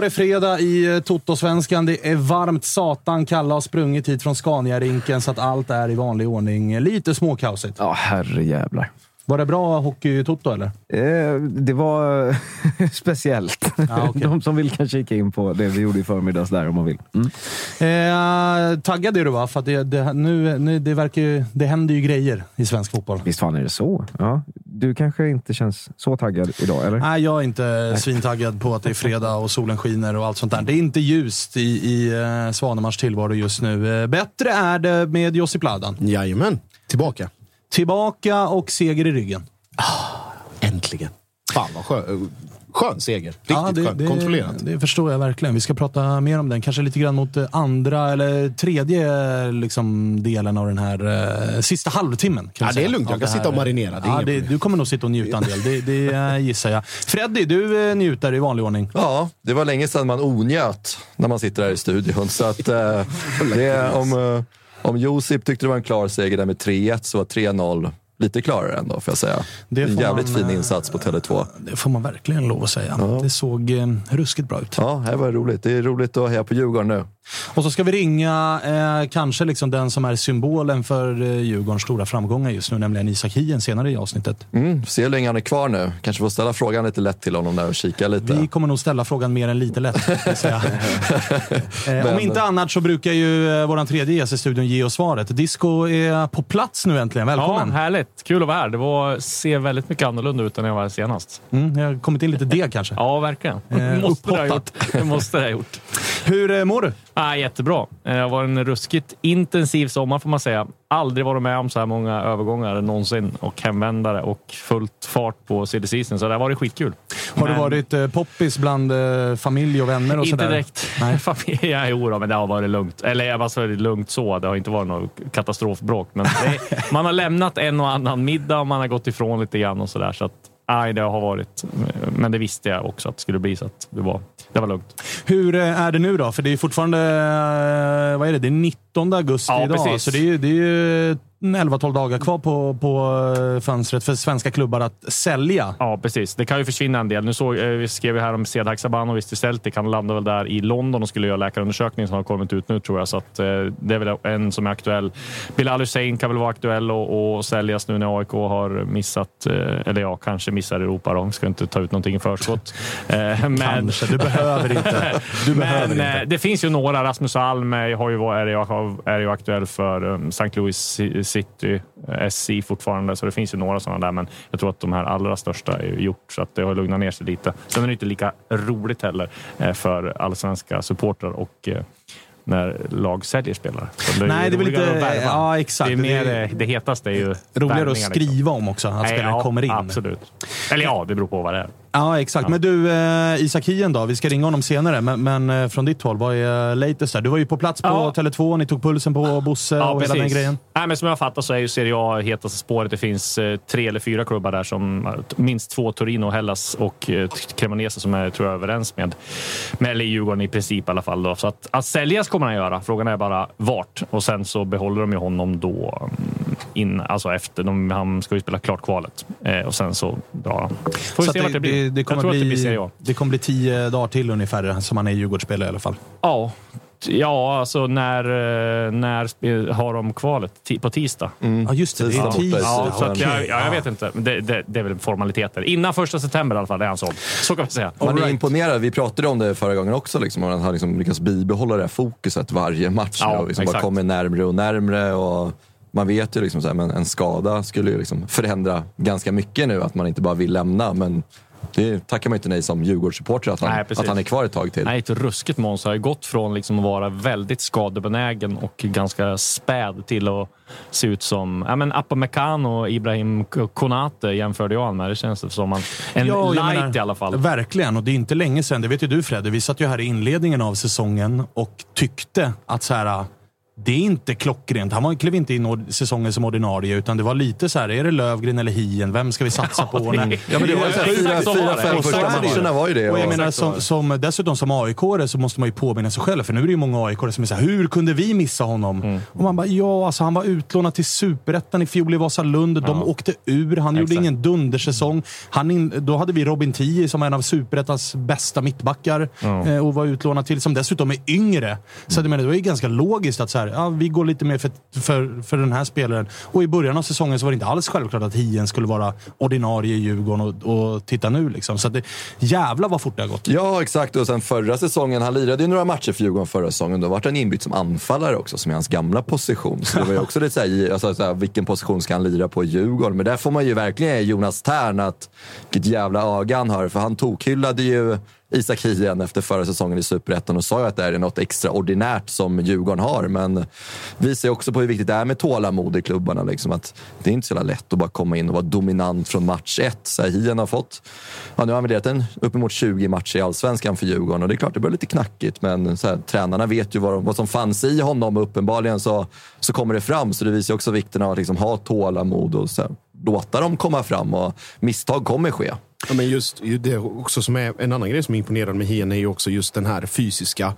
Var det fredag i eh, Toto-svenskan. Det är varmt satan. Kalle har sprungit hit från Scania-rinken så att allt är i vanlig ordning. Lite småkaosigt. Ja, herrejävlar. Var det bra hockey-Toto eller? Eh, det var speciellt. Ja, okej. De som vill kan kika in på det vi gjorde i förmiddags där om man vill. Mm. Eh, taggad är du va? För att det, det, nu, nu, det, verkar ju, det händer ju grejer i svensk fotboll. Visst fan är det så? Ja. Du kanske inte känns så taggad idag, eller? Nej, jag är inte svintaggad på att det är fredag och solen skiner och allt sånt där. Det är inte ljust i, i uh, Svanemars tillvaro just nu. Eh, bättre är det med Josip Ladan. Jajamän, tillbaka. Tillbaka och seger i ryggen. Äntligen. Fan vad skön, skön seger. Riktigt Ja, det, skön. det, Kontrollerat. Det förstår jag verkligen. Vi ska prata mer om den. Kanske lite grann mot eh, andra eller tredje liksom, delen av den här eh, sista halvtimmen. Kan Ja, det är lugnt. Jag kan sitta och marinera. Ja, det, du kommer nog sitta och njuta en del. Det, det eh, gissar jag. Freddy, du eh, njuter i vanlig ordning. Ja, det var länge sedan man onjöt när man sitter här i studion. Så att, eh, det, om, eh, om Josip tyckte det var en klar seger där med 3-1 så var 3-0 lite klarare ändå, får jag säga. Det en jävligt man, fin eh, insats på Tele2. Det får man verkligen lov att säga. Det såg eh, ruskigt bra ut. Ja, det var roligt. Det är roligt att heja på Djurgården nu. Och så ska vi ringa eh, kanske liksom den som är symbolen för eh, Djurgårdens stora framgångar just nu, nämligen Isak Hien senare i avsnittet. Mm, se hur länge han är kvar nu. Kanske får ställa frågan lite lätt till honom där och kika lite. Vi kommer nog ställa frågan mer än lite lätt. eh, om inte annat så brukar ju eh, vår tredje gäst i studion ge oss svaret. Disco är på plats nu äntligen. Ja, Välkommen! Härligt. Kul att vara här. Det var, ser väldigt mycket annorlunda ut än jag var här senast. Mm, jag har kommit in lite deg kanske. Ja, verkligen. Eh, måste det ha upphottat. gjort. Det måste det ha gjort. Hur eh, mår du? Ah, jättebra. Eh, Det var en ruskigt intensiv sommar får man säga. Aldrig varit med om så här många övergångar någonsin och hemvändare och fullt fart på season. Så det har varit skitkul. Har du Men- varit eh, poppis bland eh, familj och vänner och Inte sådär? direkt. Nej. Familj, ja, jo då, men det har varit lugnt. Eller jag var så lugnt så. Det har inte varit något katastrofbråk. Men det, man har lämnat en och annan middag och man har gått ifrån lite grann och sådär. Så att, nej, det har varit. Men det visste jag också att det skulle bli så att det var, det var lugnt. Hur eh, är det nu då? För det är fortfarande, eh, vad är det, det är 90? 17 augusti Ja, idag, precis. så det är det är ju 11-12 dagar kvar på, på eh, fönstret för svenska klubbar att sälja. Ja, precis. Det kan ju försvinna en del. Nu såg, eh, vi skrev ju här om Sead Haksabanovic till Celtic. Han landade väl där i London och skulle göra läkarundersökning som har kommit ut nu tror jag. Så att, eh, det är väl en som är aktuell. Bilal Hussein kan väl vara aktuell och, och säljas nu när AIK har missat, eller ja, kanske missar Europa. Då. Ska inte ta ut någonting i förskott. Men, Kanske, du behöver inte. Du behöver men inte. det finns ju några. Rasmus Alm har ju, ju, är ju aktuell för um, St. Louis City, eh, SC fortfarande, så det finns ju några sådana där. Men jag tror att de här allra största är gjort, så att det har lugnat ner sig lite. Sen är det inte lika roligt heller eh, för allsvenska supportrar och eh, när lag säljer spelare. Så Nej, det är väl lite- ja, exakt. Det, är mer, Det det hetaste är ju Roligare att liksom. skriva om också, att Nej, spelare ja, kommer in. Absolut. Eller ja, det beror på vad det är. Ja, exakt. Men du, eh, Isak Hien då? Vi ska ringa honom senare, men, men eh, från ditt håll, vad är latest där? Du var ju på plats på Ja. Tele2, ni tog pulsen på Bosse och hela den grejen. Nej, men som jag fattar så är ju Serie A hetaste spåret. Det finns eh, tre eller fyra klubbar där som minst två, Torino, Hellas och eh, Cremonese som är tror jag, överens med, med eller Djurgården i princip i alla fall. Då. Så att, att säljas kommer han göra. Frågan är bara vart och sen så behåller de ju honom då mm, in, alltså efter. De, han ska ju spela klart kvalet eh, och sen så drar han. Får vi se vart det blir. Det, det, kommer jag tror att det blir bli, Serie A. det kommer bli tio dagar till ungefär som han är Djurgårdsspelare i alla fall. Ja, Ja, alltså när, eh, när har de kvalet? På tisdag? Ja, just det. Det är tisdag. Ja, så att jag, ja, jag vet inte. Det, det, det är väl formaliteter. Innan första september i alla fall är han såld. Så kan vi säga. Man är right. imponerad. Vi pratade om det förra gången också. Liksom, att han liksom lyckas bibehålla det här fokuset varje match. Ja, och liksom bara kommer närmre och närmre. Och man vet ju liksom så här, men en skada skulle ju liksom förändra ganska mycket nu. Att man inte bara vill lämna. Men det tackar man inte nej som Djurgårdssupporter att, han- Nej, att han är kvar ett tag till. Nej, ett ruskigt monster. har ju gått från liksom att vara väldigt skadebenägen och ganska späd till att se ut som ja, men Upamecano och Ibrahim Konate jämförde jag med. Det känns som en, en Ja, light menar, i alla fall. Verkligen, och det är inte länge sedan. Det vet ju du Fredde. Vi satt ju här i inledningen av säsongen och tyckte att så här, det är inte klockrent. Han klev inte in säsongen som ordinarie, utan det var lite så här, är det Lövgren eller Hien? Vem ska vi satsa på? det- När- Ja, men det var ju så här, fyra, så fyra, det. fem så första det matcherna var ju det. Och jag menar, så som, som, dessutom som aik så måste man ju påminna sig själv, för nu är det ju många aik som är såhär, hur kunde vi missa honom? Mm. Och man bara, ja, alltså han var utlånad till Superettan i fjol i Vasalund. De åkte ur, han gjorde Exakt. ingen dundersäsong. Han in, då hade vi Robin Tii som en av Superettans bästa mittbackar eh, och var utlånad till, som dessutom är yngre. Så jag menar, det var ju ganska logiskt att så här, ja, vi går lite mer för, för, för den här spelaren. Och i början av säsongen så var det inte alls självklart att Hien skulle vara ordinarie i Djurgården och, och titta nu. Liksom. Så att det, jävlar vad fort det har gått. Ja, exakt. Och sen förra säsongen, han lirade ju några matcher för Djurgården förra säsongen. Då vart han inbytt som anfallare också, som är hans gamla position. Så det var ju också lite såhär, alltså, såhär, vilken position ska han lira på i Djurgården? Men där får man ju verkligen ge Jonas Tern att vilket jävla öga han har. För han tokhyllade ju Isak Hien efter förra säsongen i Superettan och sa ju att det är något extraordinärt som Djurgården har. Men visar ju också på hur viktigt det är med tålamod i klubbarna. Liksom, att det är inte så jävla lätt att bara komma in och vara dominant från match ett. Så här, Hien har fått, ja, nu har han väl lirat en uppemot 20 matcher i Allsvenskan för Djurgården och det är klart det börjar lite knackigt men så här, tränarna vet ju vad, vad som fanns i honom och uppenbarligen så, så kommer det fram. Så det visar ju också vikten av att liksom, ha tålamod och så här, låta dem komma fram och misstag kommer ske. Ja, men just det också som är en annan grej som är imponerande med Hien är ju också just den här fysiska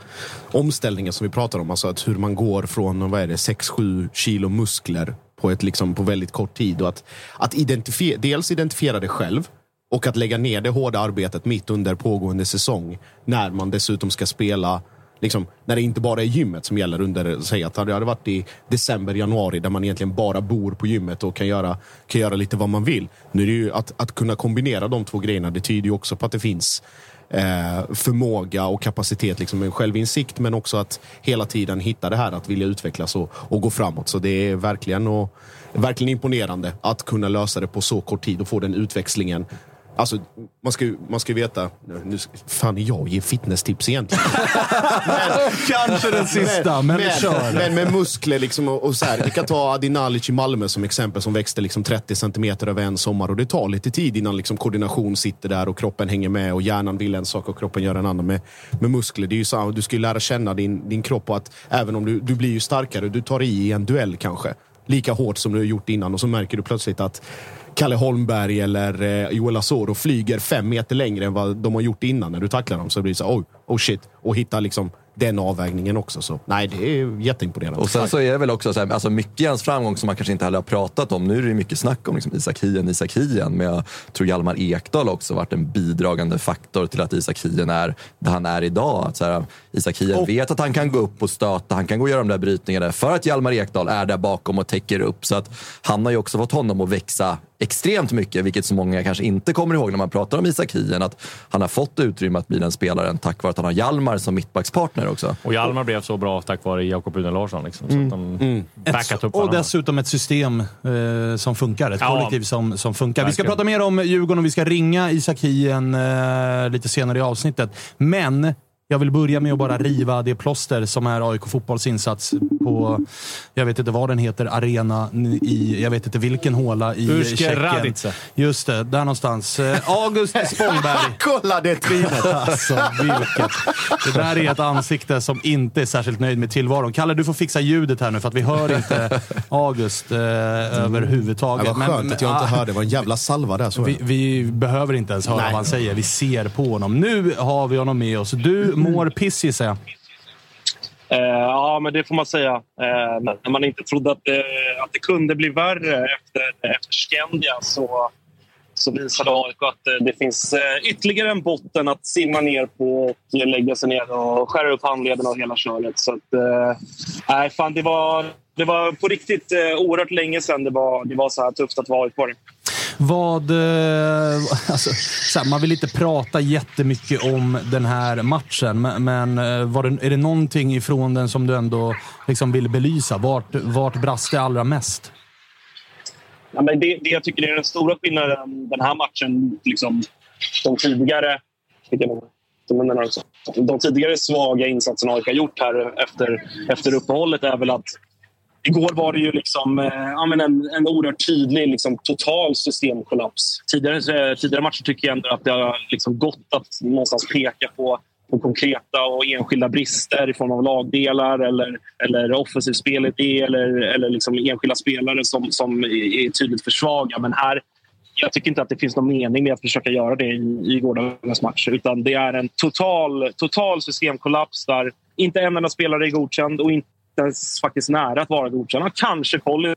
omställningen som vi pratar om. Alltså att hur man går från vad är det, 6-7 kilo muskler på, ett, liksom, på väldigt kort tid. Och att, att identifiera, dels identifiera det själv och att lägga ner det hårda arbetet mitt under pågående säsong. När man dessutom ska spela Liksom, när det inte bara är gymmet som gäller under, säg att det hade varit i december, januari där man egentligen bara bor på gymmet och kan göra, kan göra lite vad man vill. Nu är det ju att, att kunna kombinera de två grejerna, det tyder ju också på att det finns eh, förmåga och kapacitet, liksom en självinsikt men också att hela tiden hitta det här att vilja utvecklas och, och gå framåt. Så det är verkligen, och, verkligen imponerande att kunna lösa det på så kort tid och få den utväxlingen. Alltså, man ska ju man ska veta... Nu, fan är jag ger fitnesstips egentligen? Kanske den sista, men, vi kör. men med muskler liksom och, och så här. Vi kan ta Adi Nalic i Malmö som exempel som växte liksom 30 centimeter över en sommar. Och det tar lite tid innan liksom koordination sitter där och kroppen hänger med och hjärnan vill en sak och kroppen gör en annan. Med, med muskler, det är ju så, du ska ju lära känna din, din kropp och att även om du, du blir ju starkare, du tar i i en duell kanske. Lika hårt som du har gjort innan och så märker du plötsligt att Kalle Holmberg eller eh, Joel Asoro flyger fem meter längre än vad de har gjort innan när du tacklar dem. Så blir det blir så oj, oh shit. Och hitta liksom den avvägningen också. Så nej, det är jätteimponerande. Och sen så är det väl också så här, alltså mycket i hans framgång som man kanske inte heller har pratat om. Nu är det mycket snack om liksom Isak Hien, Isak Hien. Men jag tror Hjalmar Ekdal också varit en bidragande faktor till att Isak Hien är där han är idag. Att så här, Isak Hien Och- vet att han kan gå upp och stöta, han kan gå och göra de där brytningarna för att Hjalmar Ekdal är där bakom och täcker upp. Så att han har ju också fått honom att växa extremt mycket, vilket så många kanske inte kommer ihåg när man pratar om Isak Hien. Att han har fått utrymme att bli den spelaren tack vare att han har Hjalmar som mittbackspartner också. Och Hjalmar blev så bra tack vare Jakob Une Larsson. Liksom, så att de Mm. backat upp Och varandra. dessutom ett system eh, som funkar. Ett Ja. kollektiv som, som funkar. Vi ska prata mer om Djurgården och vi ska ringa Isak Hien eh, lite senare i avsnittet. Men jag vill börja med att bara riva det plåster som är AIK Fotbolls insats på, jag vet inte vad den heter, arena i, jag vet inte vilken håla i Urske Tjeckien. Radice. Just det, där någonstans. Eh, August Spångberg. Kolla det trynet! Alltså, vilket. Det där är ett ansikte som inte är särskilt nöjd med tillvaron. Kalle, du får fixa ljudet här nu för att vi hör inte August eh, överhuvudtaget. Det var skönt att jag inte ah, hörde. Det var en jävla salva där. Så vi, vi behöver inte ens höra Nej. vad han säger. Vi ser på honom. Nu har vi honom med oss. Du mår piss gissar jag. Eh, ja, men det får man säga. Eh, när man inte trodde att det, att det kunde bli värre efter, efter Skandia så, så visade AIK att eh, det finns eh, ytterligare en botten att simma ner på och lägga sig ner och skära upp handlederna och hela köret. Så att, eh, nej, fan, det, var, det var på riktigt eh, oerhört länge sedan det var, det var så här tufft att vara AIK. Vad, eh, alltså, så här, man vill inte prata jättemycket om den här matchen, men, eh, var det, är det någonting ifrån den som du ändå liksom vill belysa? Vart, vart brast det allra mest? Ja, men det, det jag tycker är den stora skillnaden den här matchen, liksom, de tidigare... De tidigare svaga insatserna AIK har gjort här efter, efter uppehållet är väl att Igår var det ju liksom, eh, ja, men en, en oerhört tydlig liksom, total systemkollaps. Tidigare, tidigare matcher tycker jag ändå att det har liksom gått att någonstans peka på, på konkreta och enskilda brister i form av lagdelar eller, eller offensivt spelidé eller, eller liksom enskilda spelare som, som är är tydligt för svaga. Men här, jag tycker inte att det finns någon mening med att försöka göra det i, i gårdagens match. Utan det är en total, total systemkollaps där inte en enda spelare är godkänd och inte ens faktiskt nära att vara godkänd. Kanske Collins.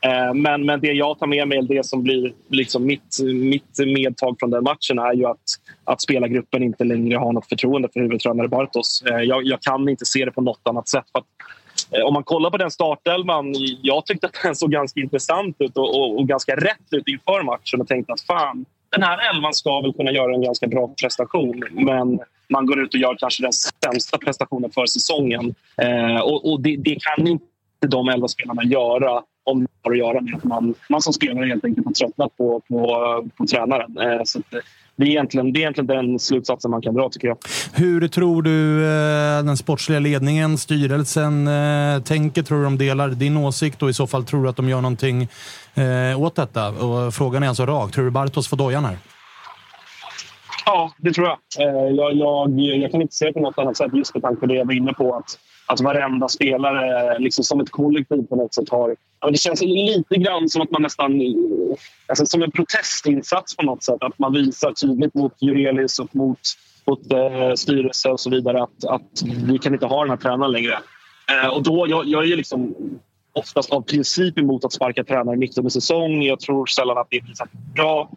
Eh, men, men det jag tar med mig, det som blir liksom mitt, mitt medtag från den matchen är ju att, att spelargruppen inte längre har något förtroende för huvudtränare Bartos. Eh, jag, jag kan inte se det på något annat sätt. För att, eh, om man kollar på den startelvan, jag tyckte att den såg ganska intressant ut och, och, och ganska rätt ut inför matchen och tänkte att fan, den här elvan ska väl kunna göra en ganska bra prestation. Men man går ut och gör kanske den sämsta prestationen för säsongen. Eh, och och det, det kan inte de elva spelarna göra om det har att göra med att man, man som spelare helt enkelt har tröttnat på, på, på tränaren. Eh, så att, eh, det, är egentligen, det är egentligen den slutsatsen man kan dra, tycker jag. Hur tror du eh, den sportsliga ledningen, styrelsen eh, tänker? Tror du de delar din åsikt och i så fall tror du att de gör någonting eh, åt detta? Och frågan är alltså rak. Tror du Bartos får dojan här? Ja, det tror jag. Eh, jag, jag. Jag kan inte se det på något annat sätt just med tanke på det jag var inne på. Att, att varenda spelare eh, liksom som ett kollektiv på något sätt har... Ja, det känns lite grann som att man nästan... Alltså, som en protestinsats på något sätt. Att man visar tydligt mot Jurelius och mot, mot eh, styrelse och så vidare att, att vi kan inte ha den här tränaren längre. Eh, och då, jag, jag är ju liksom oftast av princip emot att sparka tränare mitt under säsong. Jag tror sällan att det är bra.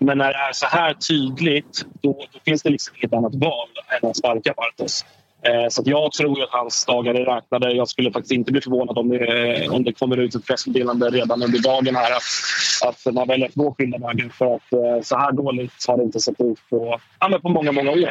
Men när det är så här tydligt, då, då finns det liksom inget annat val än att sparka Bartos. Eh, så att jag tror att hans dagar är räknade. Jag skulle faktiskt inte bli förvånad om det, om det kommer ut ett pressmeddelande redan under dagen här att, att man väljer att gå skilda vägar. För att eh, så här dåligt har det inte sett ut på, ja, på många, många år.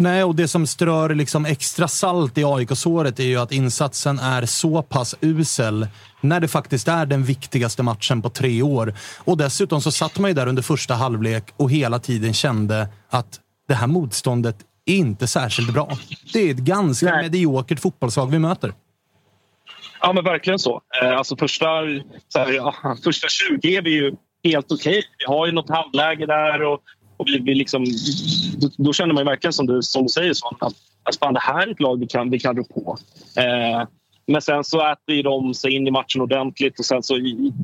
Nej, och det som strör liksom extra salt i AIK-såret är ju att insatsen är så pass usel när det faktiskt är den viktigaste matchen på tre år. Och dessutom så satt man ju där under första halvlek och hela tiden kände att det här motståndet är inte särskilt bra. Det är ett ganska mediokert fotbollslag vi möter. Ja, men verkligen så. Eh, alltså första, så här, ja, första 20 är vi ju helt okej. Vi har ju något handläge där och, och vi, vi liksom, då, då känner man ju verkligen som du, som du säger så att, att fan, det här är ett lag vi kan, vi kan rå på. Eh, men sen så äter ju de sig in i matchen ordentligt. Och sen så,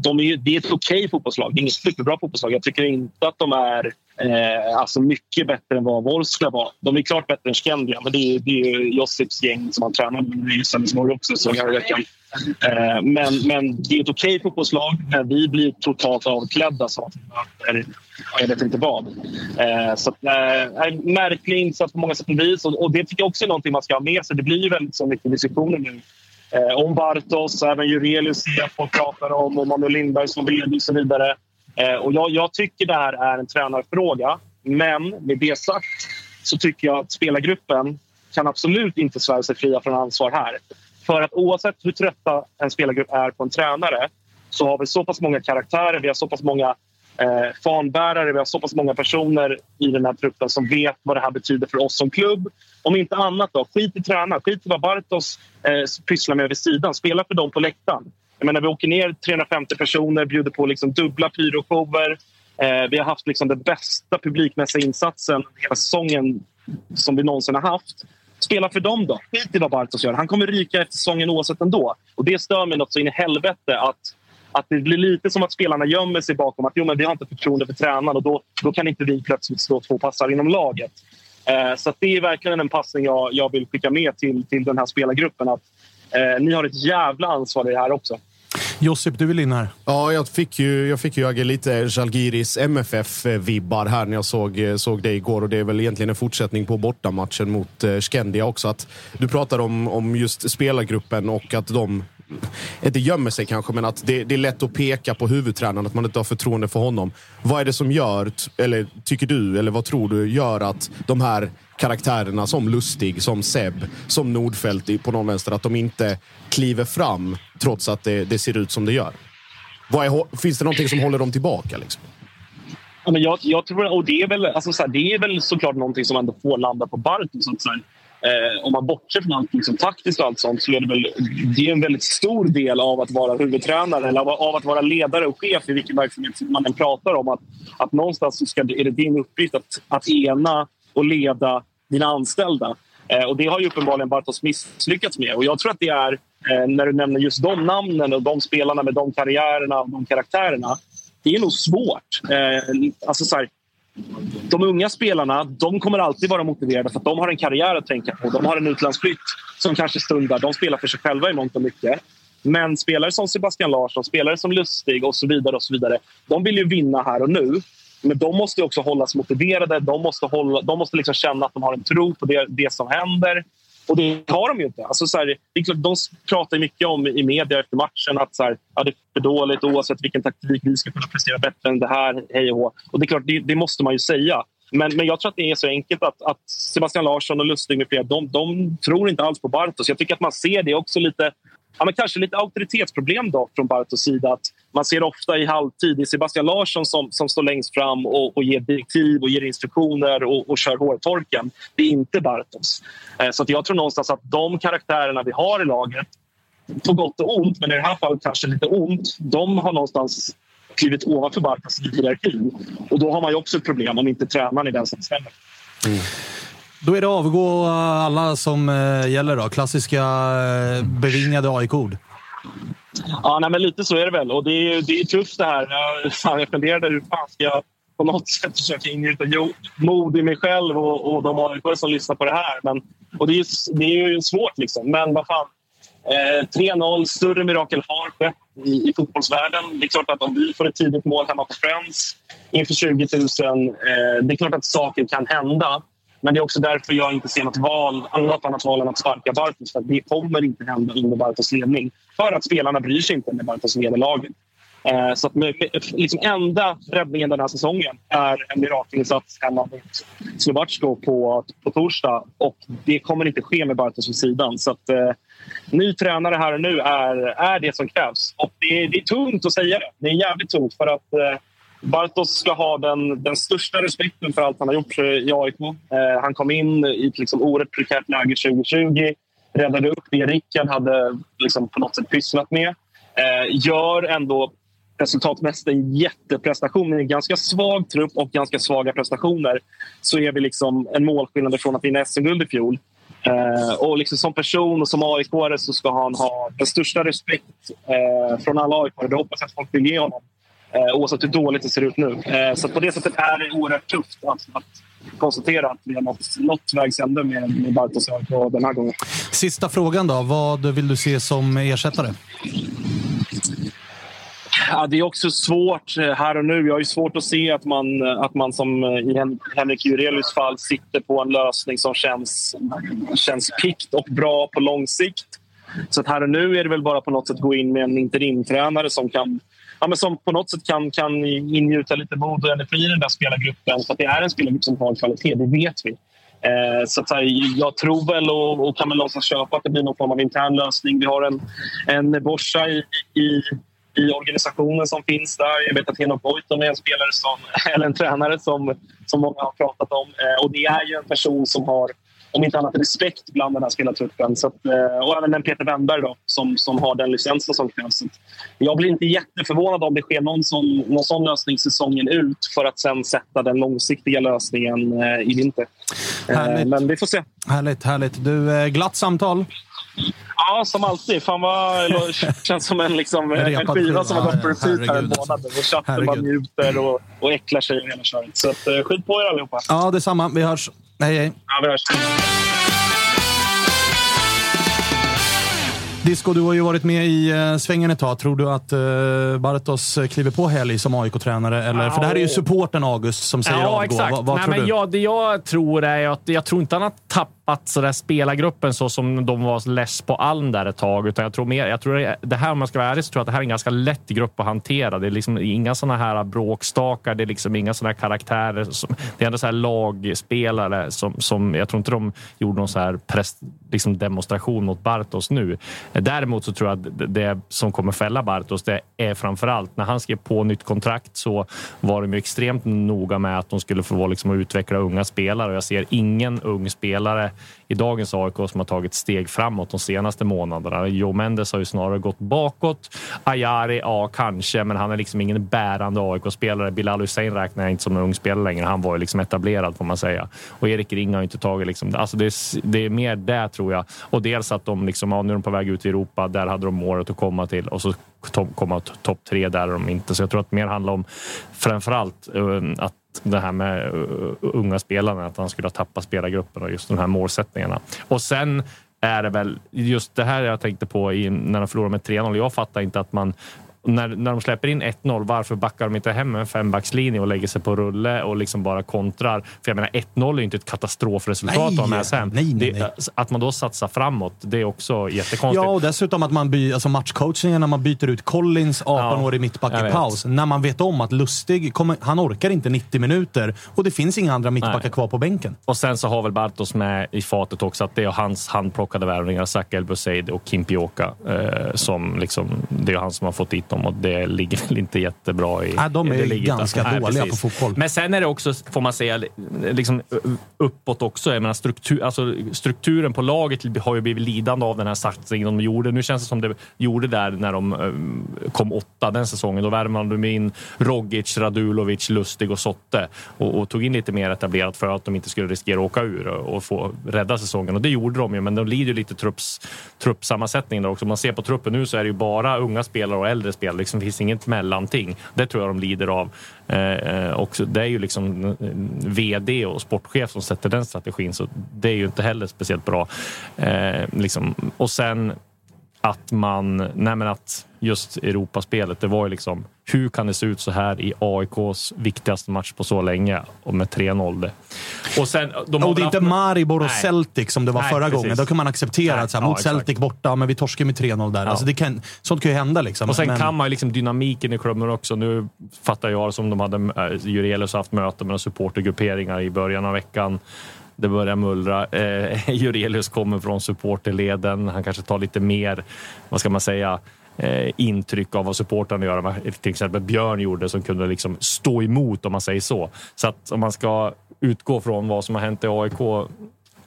de är ju, det är ett okej okay fotbollslag. Det är inget superbra fotbollslag. Jag tycker inte att de är Eh, alltså mycket bättre än vad Vorskla var. De är klart bättre än Skandia, men det är, det är Josips gäng som han tränade i Sölvesborg också, såg jag i veckan. Eh, men, men det är ett okej fotbollslag, men vi blir totalt avklädda så jag vet inte vad. Eh, så att, eh, märklig insats på många sätt och vis. Och, och det tycker jag också är någonting man ska ha med sig. Det blir ju väldigt så mycket diskussioner nu eh, om Bartos, även Jurelius ser jag folk pratar om, och Manuel Lindberg som vd och så vidare. Eh, och jag, jag, tycker det här är en tränarfråga. Men med det sagt så tycker jag att spelargruppen kan absolut inte svära sig fria från ansvar här. För att oavsett hur trötta en spelargrupp är på en tränare så har vi så pass många karaktärer, vi har så pass många eh, fanbärare, vi har så pass många personer i den här truppen som vet vad det här betyder för oss som klubb. Om inte annat, då, skit i tränaren. skit i vad Bartos eh, pysslar med vid sidan. Spela för dem på läktaren. Jag menar, vi åker ner 350 personer, bjuder på liksom dubbla pyroshower. Eh, vi har haft liksom den bästa publikmässiga insatsen hela säsongen som vi någonsin har haft. Spela för dem då. Skit i vad Bartos gör. Han kommer ryka efter säsongen oavsett ändå. Och det stör mig något så in i helvete att, att det blir lite som att spelarna gömmer sig bakom att jo, men vi har inte förtroende för tränaren och då, då kan inte vi plötsligt slå två passar inom laget. Eh, så det är verkligen en passning jag, jag vill skicka med till, till den här spelargruppen. Att, eh, ni har ett jävla ansvar i det här också. Josip, du vill in här. Ja, jag fick ju, jag fick ju lite Žalgiris MFF-vibbar här när jag såg, såg det igår. Och det är väl egentligen en fortsättning på bortamatchen mot eh, Skandia också. Att du pratar om, om just spelargruppen och att de inte gömmer sig kanske, men att det, det, är lätt att peka på huvudtränaren, att man inte har förtroende för honom. Vad är det som gör, eller tycker du, eller vad tror du gör att de här karaktärerna som Lustig, som Seb, som Nordfeldt på någon vänster, att de inte kliver fram trots att det, det ser ut som det gör? Är, finns det någonting som håller dem tillbaka? Liksom? Ja, men jag, jag, tror, och det är, väl, alltså, så här, det är väl såklart någonting som ändå får landa på Bartos. Eh, om man bortser från allt liksom, taktiskt och allt sånt så är det väl det är en väldigt stor del av att vara huvudtränare eller av, av att vara ledare och chef i vilken verksamhet man än pratar om. Att, att någonstans så ska, är det din uppgift att, att ena och leda dina anställda. Eh, och Det har ju uppenbarligen Bartos misslyckats med. Och Jag tror att det är, eh, när du nämner just de namnen och de spelarna med de karriärerna och de karaktärerna. Det är nog svårt. Eh, alltså så här, de unga spelarna de kommer alltid vara motiverade för att de har en karriär att tänka på. De har en utlandsflytt som kanske stundar. De spelar för sig själva i mångt och mycket. Men spelare som Sebastian Larsson, spelare som Lustig och så vidare, och så vidare de vill ju vinna här och nu. Men de måste också hållas motiverade. De måste, hålla, de måste liksom känna att de har en tro på det, det som händer. Och det har de ju inte. Alltså så här, de pratar mycket om i media efter matchen att så här, ja, det är för dåligt oavsett vilken taktik. Vi ska kunna prestera bättre än det här. Hej och hå. Och det är klart, det, det, måste man ju säga. Men, men jag tror att det är så enkelt att, att Sebastian Larsson och Lustig med flera, de, de tror inte alls på Bartos. Jag tycker att man ser det också lite ja, men kanske lite auktoritetsproblem då från Bartos sida. Att man ser ofta i halvtid, det är Sebastian Larsson som, som står längst fram och, och ger direktiv och ger instruktioner och, och kör hårtorken. Det är inte Bartos. Eh, så att jag tror någonstans att de karaktärerna vi har i laget, på gott och ont, men i det här fallet kanske lite ont, de har någonstans klivit ovanför Bartos i hierarkin. Och då har man ju också ett problem om inte tränaren är den som bestämmer. Mm. Då är det avgå alla som eh, gäller då. Klassiska eh, bevingade AIK-ord. Ja, nej, men lite så är det väl. Och det är, det är tufft det här. Jag, fan, jag funderade hur fan ska jag på något sätt försöka ingjuta mod i mig själv och, och de AIK som lyssnar på det här. Men, och det är, det är ju svårt liksom. Men vad fan. Eh, 3-0, större mirakel har skett i, i fotbollsvärlden. Det är klart att om vi får ett tidigt mål hemma på Friends inför 20 000. Eh, det är klart att saker kan hända. Men det är också därför jag inte ser något, val, annat annat val än att sparka Bartos. För det kommer inte hända under Bartos ledning. För att spelarna bryr sig inte när Bartos leder laget. Eh, så att med, liksom enda räddningen den här säsongen är en mirakelinsats hemma mot Slovacko på, på torsdag. Och det kommer inte ske med Bartos vid sidan. Så att, eh, ny tränare här och nu är, är det som krävs. Och det, det är tungt att säga det. Det är jävligt tungt för att eh, Bartos ska ha den, den största respekten för allt han har gjort i AIK. Eh, han kom in i ett liksom oerhört prekärt läge 2020. Räddade upp det Rickard hade liksom på något sätt pysslat med. Eh, gör ändå resultatmässigt en jätteprestation. I en ganska svag trupp och ganska svaga prestationer så är vi liksom en målskillnad från att vinna SM-guld i fjol. Eh, och liksom som person och som aik så ska han ha den största respekt eh, från alla aik Det hoppas jag att folk vill ge honom. Eh, oavsett hur dåligt det ser ut nu. Eh, så på det sättet är det oerhört tufft att, att konstatera att vi har nått, nått vägs ände med, med Bartos AIK den här gången. Sista frågan då. Vad vill du se som ersättare? Ja, det är också svårt eh, här och nu. Jag har ju svårt att se att man, att man som eh, i Hen Henrik Jurelius fall sitter på en lösning som känns, känns pikt och bra på lång sikt. Så att här och nu är det väl bara på något sätt gå in med en interimtränare som kan ja, men som på något sätt kan, kan ingjuta lite mod och energi i den där spelargruppen. För att det är en spelargrupp som har kvalitet, det vet vi. Eh, så att, här, jag tror väl och, och kan väl låtsas köpa att det blir någon form av intern lösning. Vi har en, en Borsa i, i i organisationen som finns där. Jag vet att Henok Goitom är en spelare som, eller en tränare som, som många har pratat om. Eh, och det är ju en person som har, om inte annat, respekt bland den här spelartruppen. Så att, eh, och även en Peter Wennberg då, som, som har den licensen som krävs. Jag blir inte jätteförvånad om det sker någon sån, någon sån lösning säsongen ut för att sen sätta den långsiktiga lösningen eh, i vinter. Härligt. Men vi får se. Härligt, härligt. Du, glatt samtal. Ja, som alltid. Fan vad, känns som en, liksom, en skiva som har gått på repeat här en månad. Och chatten bara njuter och, och äcklar sig och hela köret. Så att, eh, skit på er allihopa. Ja, detsamma. Vi hörs. Hej, hej. Ja, vi hörs. Disco, du har ju varit med i uh, svängen ett tag. Tror du att uh, Bartos kliver på helg som AIK-tränare? Eller? Ja. För det här är ju supporten August som säger ja, avgå. Exakt. Vad, vad Nej, tror men du? Jag, det jag tror är att jag tror inte han har tappat så där spelargruppen så som de var less på Alm där ett tag. Utan jag tror mer, jag tror det, här om man ska vara ärlig så tror jag att det här är en ganska lätt grupp att hantera. Det är liksom inga sådana här bråkstakar. Det är liksom inga sådana här karaktärer. Som, det är ändå så här lagspelare som, som jag tror inte de gjorde någon så här press, liksom demonstration mot Bartos nu. Däremot så tror jag att det som kommer fälla Bartos det är framför allt när han skrev på nytt kontrakt så var de ju extremt noga med att de skulle få liksom utveckla unga spelare. och Jag ser ingen ung spelare i dagens AIK som har tagit steg framåt de senaste månaderna. Joe Mendes har ju snarare gått bakåt. Ayari, ja kanske, men han är liksom ingen bärande AIK-spelare. Bilal Hussein räknar jag inte som en ung spelare längre. Han var ju liksom etablerad får man säga. Och Erik Ring har ju inte tagit liksom, alltså det, är, det är mer det tror jag. Och dels att de liksom, ja, nu är de på väg ut i Europa. Där hade de målet att komma till och så komma topp tre där är de inte. Så jag tror att det mer handlar om framförallt um, att det här med eh, eh, unga spelarna, att han skulle ha tappat spelargruppen och just de här målsättningarna. Och sen är det väl just det här jag tänkte på i, när de förlorade med 3-0. Jag fattar inte att man när, när de släpper in 1-0, varför backar de inte hem med en fembackslinje och lägger sig på rulle och liksom bara kontrar? För jag menar, 1-0 är ju inte ett katastrofresultat att ha med sig hem. Nej, nej, nej. Det, att man då satsar framåt, det är också jättekonstigt. Ja, och dessutom att man by, alltså matchcoachningen när man byter ut Collins, 18-årig mittback jag i paus. När man vet om att Lustig, kommer, han orkar inte 90 minuter och det finns inga andra mittbackar Nej. kvar på bänken. Och sen så har väl Bartos med i fatet också att det är hans handplockade värvningar, Zach El och Kim Pioka, eh, som liksom, det är han som har fått dit dem och det ligger väl inte jättebra i... Nej, de är ligger ganska Nej, dåliga precis. på fotboll. Men sen är det också, får man säga, liksom uppåt också. Jag menar, struktur, alltså, strukturen på laget har ju blivit lidande av den här satsningen de gjorde. Nu känns det som det gjorde där när de eh, kom åtta den säsongen. Då värmade de in Rogic, Radulovic, Lustig och Sotte och, och tog in lite mer etablerat för att de inte skulle riskera att åka ur och, och få rädda säsongen. Och det gjorde de ju, men de lider ju lite trupps, truppsammansättning där också. Om man ser på truppen nu så är det ju bara unga spelare och äldre spelare. Liksom, det finns inget mellanting. Det tror jag de lider av. Eh, eh och det är ju liksom eh, VD och sportchef som sätter den strategin, så det är ju inte heller speciellt bra. Eh, liksom. Och sen att man, nej att just Europaspelet, det var ju liksom hur kan det se ut så här i AIKs viktigaste match på så länge och med 3-0 det. Och sen, de har Och det är inte haft- Maribor och Nej. Celtic som det var Nej, förra precis. gången. Då kan man acceptera Nej, att så här, ja, mot exakt. Celtic borta, men vi torskar med 3-0 där. Ja. Alltså, det kan, sånt kan ju hända. Liksom. Och sen men, kan man ju liksom dynamiken i klubben också. Nu fattar jag som de hade äh, Jurelius haft möte med supportergrupperingar i början av veckan. Det börjar mullra. Eh, Jurelius kommer från supporterleden. Han kanske tar lite mer, vad ska man säga, eh, intryck av vad supportrarna gör. Vad Till exempel Björn gjorde som kunde liksom stå emot om man säger så. Så att om man ska utgå från vad som har hänt i AIK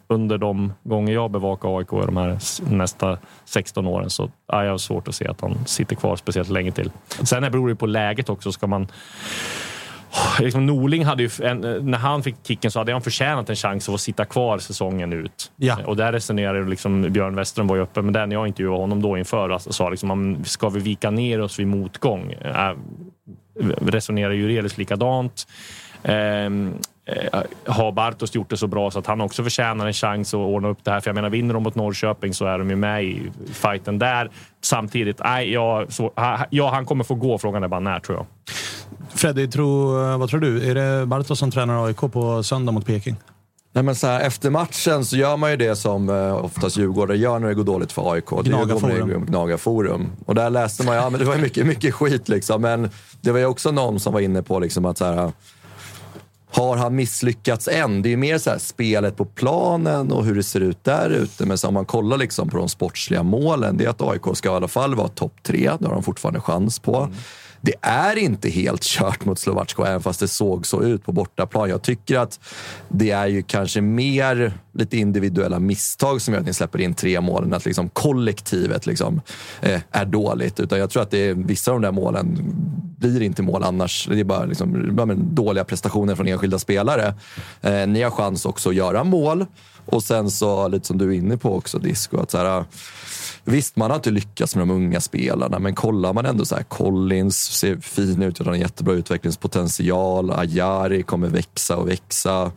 under de gånger jag bevakar AIK i de här nästa 16 åren så är jag svårt att se att han sitter kvar speciellt länge till. Sen beror det på läget också. Ska man Liksom Norling hade ju, en, när han fick kicken så hade han förtjänat en chans att få sitta kvar säsongen ut. Ja. Och där resonerade liksom, Björn Westerholm var ju uppe med den. Jag intervjuade honom då inför och sa liksom, om- ska vi vika ner oss vid motgång? Äh, resonerar ju delvis likadant. Ehm, eh, har Bartos gjort det så bra så att han också förtjänar en chans att ordna upp det här? För jag menar, vinner de mot Norrköping så är de ju med i fighten där. Samtidigt, nej, ja, så, ja, han kommer få gå. Frågan är bara när, tror jag. Freddy, tro, vad tror du? Är det Bartos som tränar AIK på söndag mot Peking? Nej, men så här, efter matchen så gör man ju det som eh, oftast Djurgårdare gör när det går dåligt för AIK. Ju Gnagarforum. Gnagarforum. Och där läste man, ja men det var ju mycket, mycket skit liksom. Men det var ju också någon som var inne på liksom att så här, har han misslyckats än? Det är ju mer så här, spelet på planen och hur det ser ut där ute. Men så om man kollar liksom på de sportsliga målen, det är att AIK ska i alla fall vara topp tre. Det har de fortfarande chans på. Det är inte helt kört mot Slovacko, även fast det såg så ut på bortaplan. Jag tycker att det är ju kanske mer lite individuella misstag som gör att ni släpper in tre mål än att liksom kollektivet liksom, eh, är dåligt. Utan jag tror att det är, vissa av de där målen blir inte mål annars. Det är bara liksom, bara dåliga prestationer från enskilda spelare. Eh, ni har chans också att göra mål. Och sen så, lite som du är inne på också, Disco, att så här, Visst, man har inte lyckats med de unga spelarna, men kollar man ändå så här, Collins ser fin ut, har en jättebra utvecklingspotential. Ajari kommer växa och växa.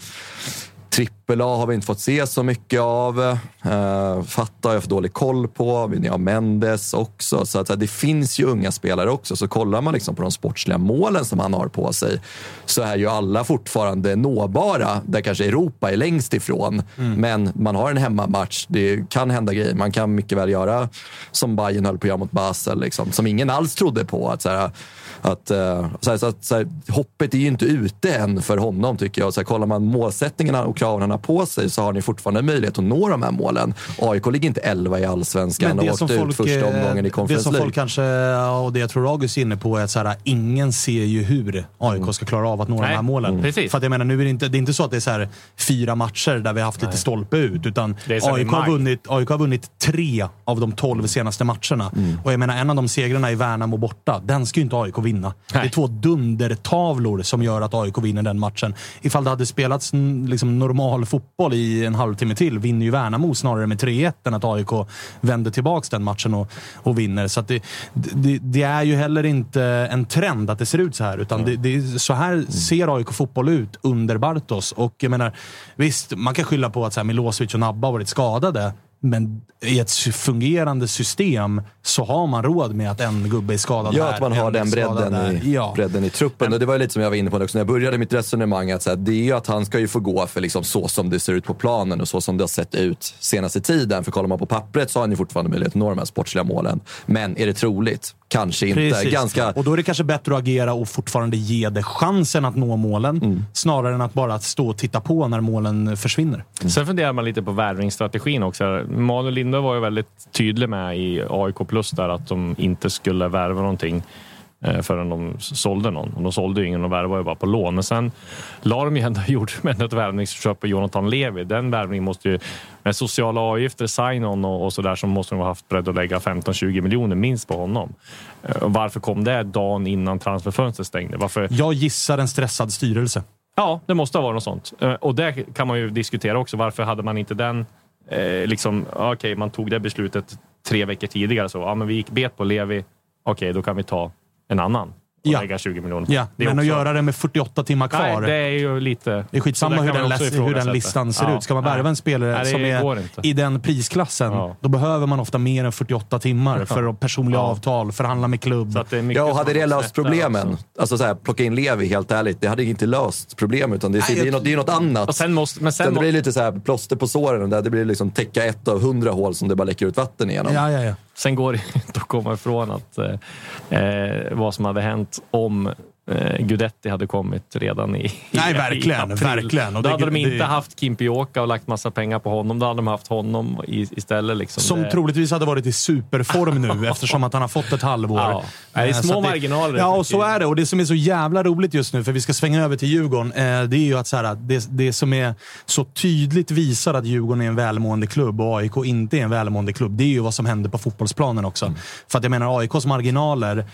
Trippel A har vi inte fått se så mycket av. Uh, Fatta har jag för dålig koll på. Vi har Mendes också. Så att, det finns ju unga spelare också. Så kollar man liksom på de sportsliga målen som han har på sig så är ju alla fortfarande nåbara. Där kanske Europa är längst ifrån. Men man har en hemmamatch. Det kan hända grejer. Man kan mycket väl göra som Bayern höll på att göra mot Basel. Liksom, som ingen alls trodde på. Att, så här, att, eh, så här, så att, så här, hoppet är ju inte ute än för honom tycker jag. Så här, kollar man målsättningarna och kraven han har på sig så har ni fortfarande möjlighet att nå de här målen. AIK ligger inte 11 i allsvenskan och åkte ut första omgången i det Conference som League. folk kanske, och det jag tror August är inne på, är att så här, ingen ser ju hur AIK ska klara av att nå de Nej, här målen. mm. precis. För att jag menar, nu är det, inte, det är inte så att det är så här, fyra matcher där vi har haft lite stolpe ut, utan Det AIK har, vunnit, AIK har vunnit tre av de tolv senaste matcherna. Mm. Och jag menar, en av de segrarna i Värnamo borta, den ska ju inte AIK vinna. Det är två dundertavlor som gör att AIK vinner den matchen. Ifall det hade spelats mm, liksom, normal fotboll i en halvtimme till vinner ju Värnamo snarare med 3-1 än att AIK vänder tillbaka den matchen och, och vinner. Så det, det, det är ju heller inte en trend att det ser ut så här. Utan det, det, är- så här ser AIK fotboll ut under Bartos. Och jag menar, visst, man kan skylla på att så här, Milosevic och Nabba varit skadade. Men i ett fungerande system så har man råd med att en gubbe är skadad Ja, här, att man har en den bredden där. i, Ja. bredden i truppen. Och det var lite som jag var inne på också när jag började mitt resonemang. Att så här, det är ju att han ska ju få gå för liksom så som det ser ut på planen och så som det har sett ut senaste tiden. För kollar man på pappret så har han ju fortfarande möjlighet att nå de här sportsliga målen. Men är det troligt? Kanske inte. Precis. Ganska... Och då är det kanske bättre att agera och fortfarande ge det chansen att nå målen. Mm. Snarare än att bara stå och titta på när målen försvinner. Sen funderar man lite på värvningsstrategin också. Manuel Linde var ju väldigt tydlig med i AIK Plus där att de inte skulle värva någonting eh, förrän de sålde någon. Och de sålde ju ingen och värvade ju bara på lån. Men sen la de ju ändå, gjorde de ändå ett värvningsköp på Jonathan Levi. Den värvningen måste ju, med sociala avgifter, sign-on och, och sådär, så måste de ha haft beredd att lägga 15-20 miljoner minst på honom. Eh, varför kom det dagen innan transferfönstret stängde? Varför, Jag gissar en stressad styrelse. Ja, det måste ha varit något sånt. Eh, Och det kan man ju diskutera också. Varför hade man inte den... Eh, liksom, ah, Okej, man tog det beslutet tre veckor tidigare. Så, ja, men vi gick bet på Levi. Okej, då kan vi ta en annan och Ja. lägga 20 miljoner. Ja, men att också- göra det med 48 timmar kvar. Nej, det är ju lite... Det är skitsamma hur den, läs- hur den listan ser Ja, ut. Ska man nej. värva en spelare Nej, det som är inte. i den prisklassen, Ja. då behöver man ofta mer än 48 timmar för att personliga avtal, förhandla med klubb. Så att det Ja, och hade det löst problemen, alltså så här, plocka in Levi, helt ärligt, det hade inte löst problem. Utan det, är- det, är, något, det är något annat. Och sen måste, men sen Sen det blir lite så här plåster på såren. Där det blir liksom täcka ett av hundra hål som det bara läcker ut vatten igenom. Ja, ja, ja. Sen går det inte att komma ifrån att eh, eh vad som hade hänt om eh, Gudetti hade kommit redan i, Nej, i verkligen, april. verkligen. Och Då det- hade de inte det- haft Kimpioka och lagt massa pengar på honom. Då hade de haft honom i, istället. Liksom. Som det, troligtvis hade varit i superform nu eftersom att han har fått ett halvår. Ja. Det är Eh, små marginaler. Ja, och så är det. Och det som är så jävla roligt just nu, för vi ska svänga över till Djurgården, eh, det är ju att så här, det, det som är så tydligt visar att Djurgården är en välmående klubb och AIK inte är en välmående klubb, det är ju vad som händer på fotbollsplanen också. Mm. För att jag menar, AIKs marginaler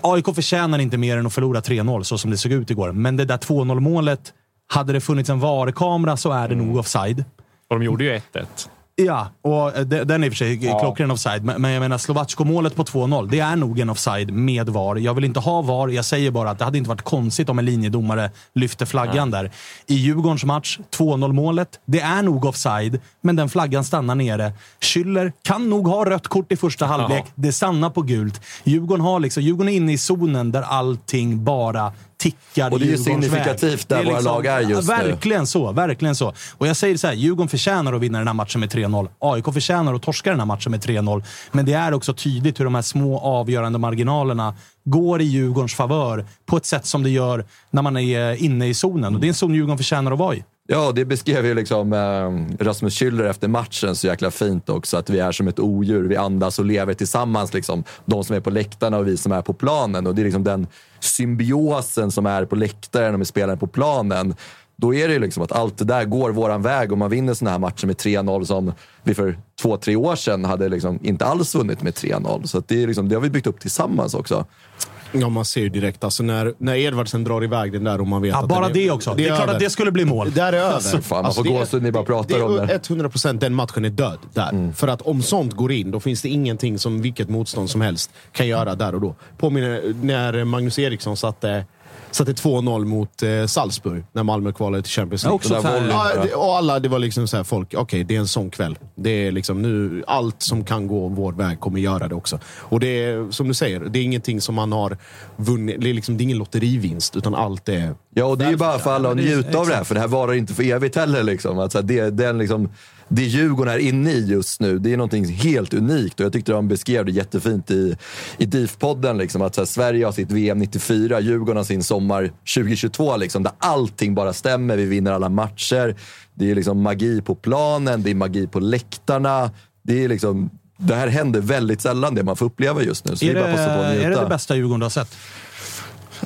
AIK förtjänar inte mer än att förlora 3-0 så som det såg ut igår. Men det där 2-0 målet, hade det funnits en VAR-kamera så är det Mm. nog offside. Och de gjorde ju 1-1. Ja, och de- den är i och för sig Ja. klockren offside. Men, men jag menar, Slovacko-målet på 2-0, det är nog en offside med VAR. Jag vill inte ha VAR, jag säger bara att det hade inte varit konstigt om en linjedomare lyfter flaggan där. I Djurgårdens match, 2-0 målet, det är nog offside, men den flaggan stannar nere. Schüller kan nog ha rött kort i första halvlek. Det stannar på gult. Djurgården, har liksom, Djurgården är inne i zonen där allting bara tickar Och det är ju signifikativt där är liksom- våra lag är just nu. Verkligen så. Verkligen så. Och jag säger så här, Djurgården förtjänar att vinna den här matchen med 3-0. AIK förtjänar att torska den här matchen med 3-0. Men det är också tydligt hur de här små avgörande marginalerna går i Djurgårdens favör på ett sätt som det gör när man är inne i zonen. Och det är en zon Djurgården förtjänar att vara i. Ja, det beskrev ju liksom eh, Rasmus Schüller efter matchen så jäkla fint också. Att vi är som ett odjur. Vi andas och lever tillsammans. Liksom. De som är på läktarna och vi som är på planen. Och det är liksom den symbiosen som är på läktaren och med spelaren på planen. Då är det ju liksom att allt det där går våran väg och man vinner såna här matcher med 3-0 som vi för två, tre år sedan hade liksom inte alls vunnit med 3-0. Så att det, är liksom, det har vi byggt upp tillsammans också. Ja, man ser ju direkt. Alltså när, när Edvardsen drar iväg den där och man vet Ja, att bara är, det också. Det är klart över. att det skulle bli mål. Där är över. Alltså, fan, man får gåshud när ni bara pratar det är om det. 100 procent den matchen är död där. För att om sånt går in, då finns det ingenting som vilket motstånd som helst kan göra där och då. Påminner när Magnus Eriksson satte Satte 2-0 mot eh, Salzburg när Malmö kvalade till Champions Ja, League. också Och så här- ja, det, och alla, det var liksom så här folk, okej det är en sån kväll. Det är liksom nu, allt som kan gå vår väg kommer göra det också. Och det är som du säger, det är ingenting som man har vunnit. Det är, liksom, det är ingen lotterivinst, utan allt är... Ja, och det är ju bara för alla att njuta av det här, för det här varar inte för evigt heller. Liksom. Att så här, det, den, liksom, det Djurgården är inne i just nu, det är någonting helt unikt. Och jag tyckte de beskrev det jättefint i, i DIF-podden. Liksom, att här, Sverige har sitt VM 94, Djurgården har sin sommar 2022. Liksom, där allting bara stämmer. Vi vinner alla matcher. Det är liksom magi på planen, det är magi på läktarna. Det, är liksom, det här händer väldigt sällan, det man får uppleva just nu. Så Är det bara på är det det bästa Djurgården du har sett?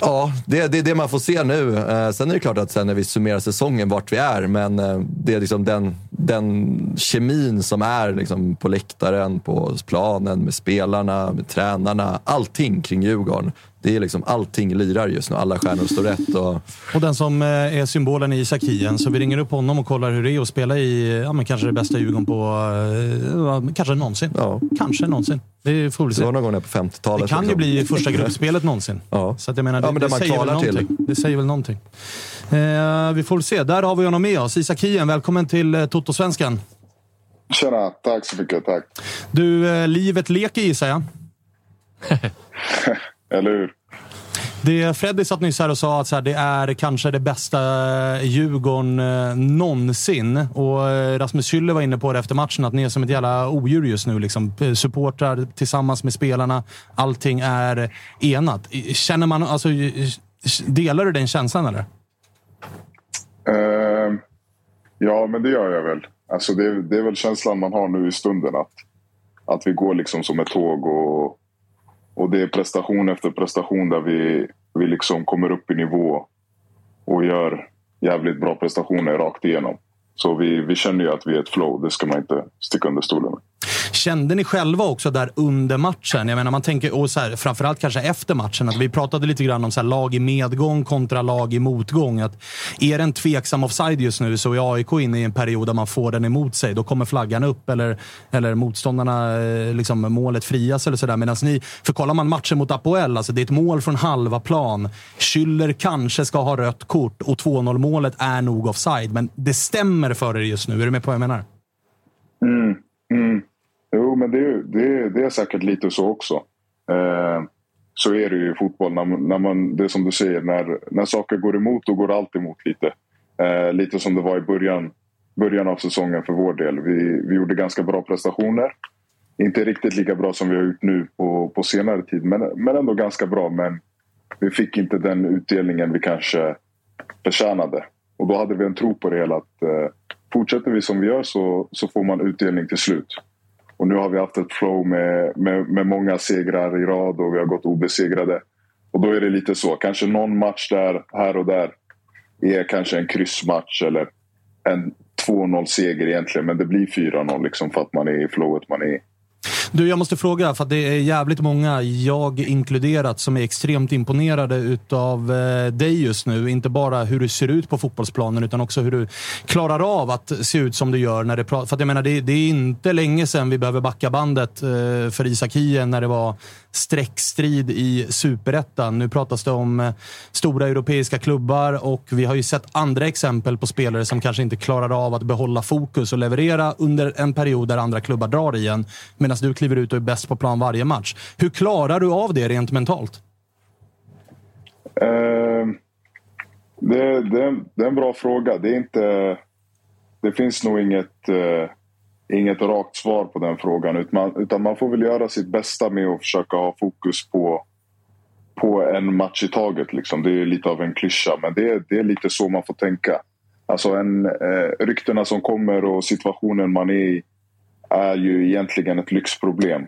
Ja, det, det är det man får se nu. Eh, sen är det klart att sen när vi summerar säsongen vart vi är, men eh, det är liksom den, den kemin som är liksom på läktaren, på planen, med spelarna, med tränarna. Allting kring Djurgården. Det är liksom, allting lirar just nu. Alla stjärnor står rätt. Och, Och den som eh, är symbolen i Isak Hien. Så vi ringer upp honom och kollar hur det är att spela i ja, men kanske det bästa Djurgården på... eh, ja, kanske någonsin. ja, Kanske någonsin. Det får vi det var någon gång på 50-talet. Det kan ju liksom. bli första gruppspelet någonsin. Ja. Så att jag menar, Ja, det, men där det, man säger väl kvalar till. någonting. det säger väl någonting. Eh, vi får väl se. Där har vi honom med oss. Isak Hien, välkommen till eh, Toto-svenskan. Tjena, tack så mycket. Tack. Du, eh, livet leker gissar jag. Eller hur? Det Freddy satt nyss här och sa att så här, det är kanske det bästa Djurgården eh, någonsin. Och eh, Rasmus Schüller var inne på det efter matchen, att ni är som ett jävla odjur just nu. Liksom. Eh, Supportrar tillsammans med spelarna. Allting är enat. Känner man, alltså, delar du den känslan eller? Eh, ja, men det gör jag väl. Alltså det, är- det är väl känslan man har nu i stunden. Att, att vi går liksom som ett tåg och, och det är prestation efter prestation där vi, vi liksom kommer upp i nivå och gör jävligt bra prestationer rakt igenom. Så vi, vi känner ju att vi är ett flow. Det ska man inte sticka under stolen med. Kände ni själva också där under matchen? Jag menar, man tänker, och så här, framförallt kanske efter matchen, att vi pratade lite grann om så här, lag i medgång kontra lag i motgång. Att är det en tveksam offside just nu så är AIK inne i en period där man får den emot sig. Då kommer flaggan upp eller, eller motståndarna, eh, liksom, målet frias eller sådär. Medan ni, för kollar man matchen mot Apoel, alltså det är ett mål från halva plan. Schüller kanske ska ha rött kort och 2-0 målet är nog offside. Men det stämmer för er just nu. Är du med på vad jag menar? Mm, mm. Jo, men det, är- det, det är säkert lite så också. Eh, så är det ju i fotboll. När, när man, det är som du säger, när, när saker går emot, då går det alltid emot lite. Eh, lite som det var i början, början av säsongen för vår del. Vi, vi gjorde ganska bra prestationer. Inte riktigt lika bra som vi har gjort nu på, på senare tid, men, men ändå ganska bra. Men vi fick inte den utdelningen vi kanske förtjänade. Och då hade vi en tro på det hela. Att, eh, fortsätter vi som vi gör så, så får man utdelning till slut. Och nu har vi haft ett flow med, med, med många segrar i rad och vi har gått obesegrade. Och då är det lite så. Kanske någon match där, här och där är kanske en kryssmatch eller en 2-0 seger egentligen. Men det blir 4-0 liksom för att man är i flowet man är i. Du, jag måste fråga, för att det är jävligt många, jag inkluderat, som är extremt imponerade utav eh, dig just nu. Inte bara hur du ser ut på fotbollsplanen, utan också hur du klarar av att se ut som du gör. När det För att jag menar, det, det är inte länge sedan vi behöver backa bandet eh, för Isak Hien när det var streckstrid i superettan. Nu pratas det om eh, stora europeiska klubbar och vi har ju sett andra exempel på spelare som kanske inte klarar av att behålla fokus och leverera under en period där andra klubbar drar i en. Medan du kliver ut och är bäst på plan varje match. Hur klarar du av det rent mentalt? Eh, det, det, det, är en bra fråga. Det, är inte, det finns nog inget, eh, inget rakt svar på den frågan. Utan man, utan man får väl göra sitt bästa med att försöka ha fokus på, på en match i taget. Liksom. Det är lite av en klyscha, men det, det är lite så man får tänka. Alltså en, eh, ryktena som kommer och situationen man är i är ju egentligen ett lyxproblem.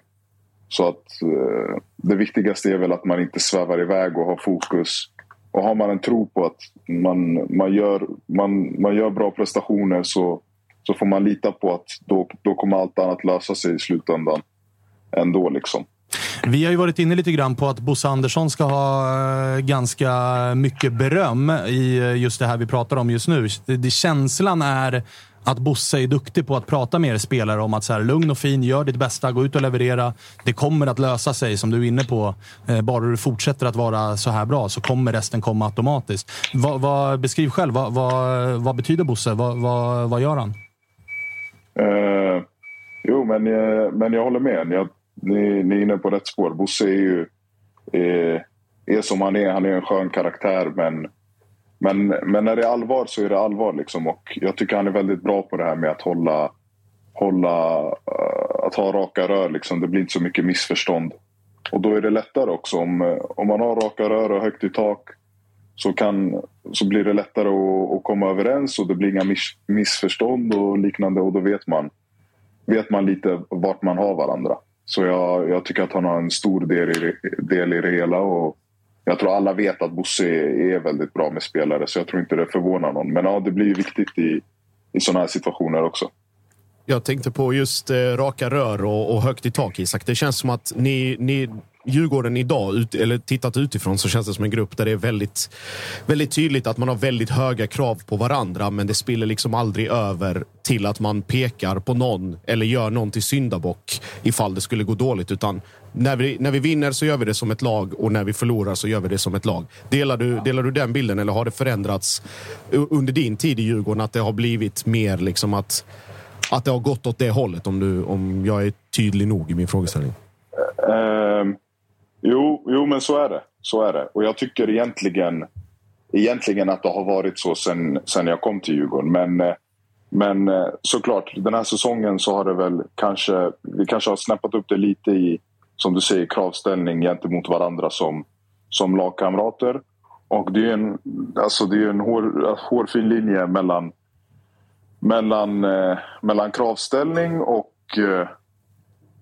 Så att eh, det viktigaste är väl att man inte svävar iväg och har fokus. Och har man en tro på att man, man, gör, man, man gör bra prestationer så, så får man lita på att då, då kommer allt annat lösa sig i slutändan ändå. Liksom. Vi har ju varit inne lite grann på att Bosse Andersson ska ha eh, ganska mycket beröm i eh, just det här vi pratar om just nu. Känslan är att Bosse är duktig på att prata med er spelare om att så här, lugn och fin, gör ditt bästa, gå ut och leverera. Det kommer att lösa sig, som du är inne på. Eh, bara du fortsätter att vara så här bra så kommer resten komma automatiskt. Va, va, beskriv själv, va, vad betyder Bosse? vad gör han? Uh, jo, men, eh, men jag håller med. Jag, ni, ni är inne på rätt spår. Bosse är ju är, är som han är. Han är en skön karaktär, men men, men när det är allvar så är det allvar. Liksom. Och jag tycker han är väldigt bra på det här med att hålla, hålla eh, att ha raka rör. Liksom. Det blir inte så mycket missförstånd. Och då är det lättare också. Om, eh, om man har raka rör och högt i tak så, kan, så blir det lättare att, att komma överens och det blir inga miss, missförstånd och liknande. Och då vet man, vet man lite vart man har varandra. Så jag, jag tycker att han har en stor del i, del i det hela. Och, jag tror alla vet att Bosse är väldigt bra med spelare så jag tror inte det förvånar någon. Men ja, det blir viktigt i, i sådana här situationer också. Jag tänkte på just eh, raka rör och, och högt i tak, Isak. Det känns som att ni, ni Djurgården idag, ut, eller tittat utifrån, så känns det som en grupp där det är väldigt, väldigt tydligt att man har väldigt höga krav på varandra, men det spiller liksom aldrig över till att man pekar på någon eller gör någon till syndabock ifall det skulle gå dåligt. Utan när vi, när vi vinner så gör vi det som ett lag och när vi förlorar så gör vi det som ett lag. Delar du, delar du den bilden eller har det förändrats under din tid i Djurgården? Att det har blivit mer liksom att, att det har gått åt det hållet? Om, du, om jag är tydlig nog i min frågeställning. Uh, jo, jo, men så är det. Så är det. Och jag tycker egentligen, egentligen att det har varit så sen, sen jag kom till Djurgården. Men, eh, men eh, såklart, den här säsongen så har det väl kanske... Vi kanske har snäppat upp det lite i som du säger, kravställning gentemot varandra som, som lagkamrater. Och det är en, alltså det är en hår, hårfin linje mellan, mellan, eh, mellan kravställning och eh,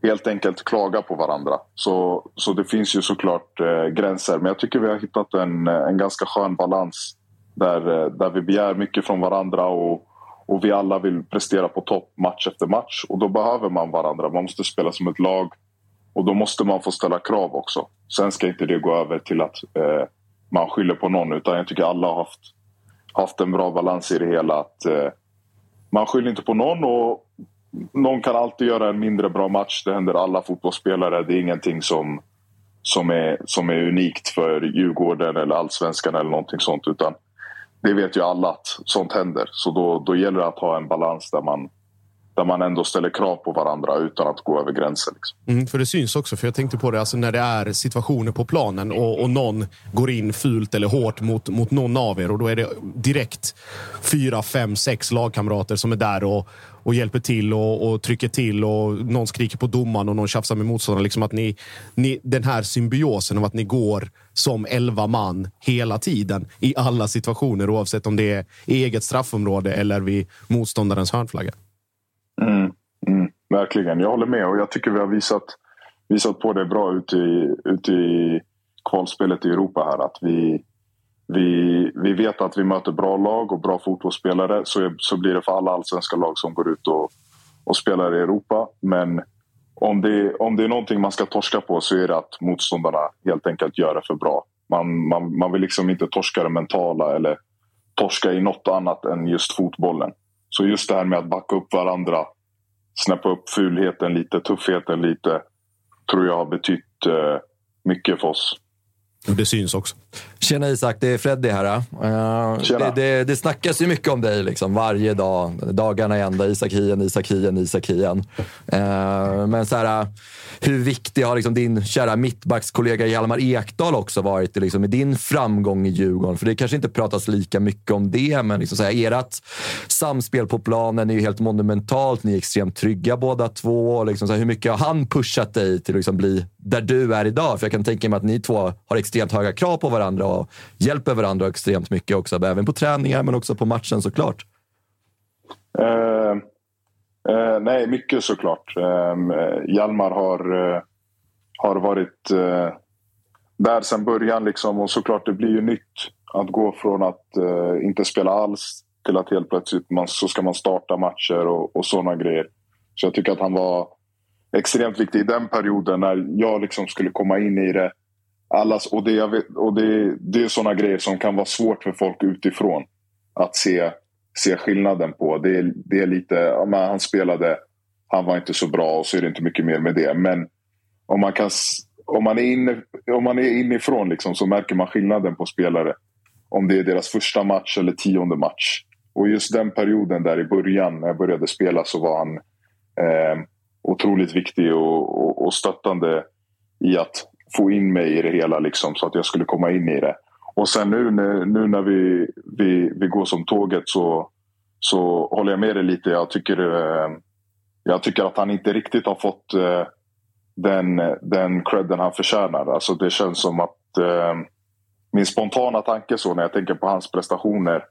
helt enkelt klaga på varandra. Så, så det finns ju såklart eh, gränser. Men jag tycker vi har hittat en, en ganska skön balans där, eh, där vi begär mycket från varandra och, och vi alla vill prestera på topp match efter match. Och då behöver man varandra. Man måste spela som ett lag. Och då måste man få ställa krav också. Sen ska inte det gå över till att eh, man skyller på någon. Utan jag tycker alla har haft, haft en bra balans i det hela. Att eh, Man skyller inte på någon och någon kan alltid göra en mindre bra match. Det händer alla fotbollsspelare. Det är ingenting som, som, är, som är unikt för Djurgården eller allsvenskan eller någonting sånt. Utan det vet ju alla att sånt händer. Så då, då gäller det att ha en balans där man där man ändå ställer krav på varandra utan att gå över gränsen. Liksom. Mm, för det syns också, för jag tänkte på det, alltså när det är situationer på planen och, och någon går in fult eller hårt mot, mot någon av er och då är det direkt fyra, fem, sex lagkamrater som är där och, och hjälper till och, och trycker till och någon skriker på domaren och någon tjafsar med motståndaren. Liksom att ni, ni, den här symbiosen av att ni går som elva man hela tiden i alla situationer oavsett om det är i eget straffområde eller vid motståndarens hörnflagga. Verkligen, jag håller med och jag tycker vi har visat, visat på det bra ute i, ute i kvalspelet i Europa här. Att vi, vi, vi vet att vi möter bra lag och bra fotbollsspelare. Så, så blir det för alla allsvenska lag som går ut och, och spelar i Europa. Men om det, om det är någonting man ska torska på så är det att motståndarna helt enkelt gör det för bra. Man, man, man vill liksom inte torska det mentala eller torska i något annat än just fotbollen. Så just det här med att backa upp varandra, Snappa upp fulheten lite, tuffheten lite, tror jag har betytt eh, mycket för oss. Och det syns också. Tjena Isak, det är Freddy här. Uh, det, det, det snackas ju mycket om dig liksom, varje dag. Dagarna i ända. Isak Hien, Isak Hien, Isak Hien. Uh, men så här, hur viktig har liksom din kära mittbackskollega Hjalmar Ekdal också varit liksom, i din framgång i Djurgården? För det kanske inte pratas lika mycket om det, men liksom, så här, ert samspel på planen är ju helt monumentalt. Ni är extremt trygga båda två. Liksom, så här, hur mycket har han pushat dig till att liksom, bli där du är idag? För jag kan tänka mig att ni två har extremt höga krav på varandra och hjälper varandra extremt mycket också. Även på träningar, men också på matchen såklart. Uh, uh, nej, mycket såklart. Uh, Hjalmar har, uh, har varit där sedan början. Liksom, och såklart, det blir ju nytt att gå från att inte spela alls till att helt plötsligt man, så ska man starta matcher och, och sådana grejer. Så jag tycker att han var extremt viktig i den perioden när jag liksom skulle komma in i det allas, och det, och det, det är såna grejer som kan vara svårt för folk utifrån att se, se skillnaden på. Det är, det är lite, ja, men han spelade, han var inte så bra och så är det inte mycket mer med det. Men om man, kan, om man är, inne, om man är inifrån liksom, så märker man skillnaden på spelare. Om det är deras första match eller tionde match. Och just den perioden där i början när jag började spela så var han eh, otroligt viktig och, och, och stöttande i att få in mig i det hela liksom, så att jag skulle komma in i det. Och sen nu, nu när vi, vi, vi går som tåget så, så håller jag med dig lite. Jag tycker, eh, jag tycker att han inte riktigt har fått eh, den, den credden han förtjänar. Alltså det känns som att eh, min spontana tanke så när jag tänker på hans prestationer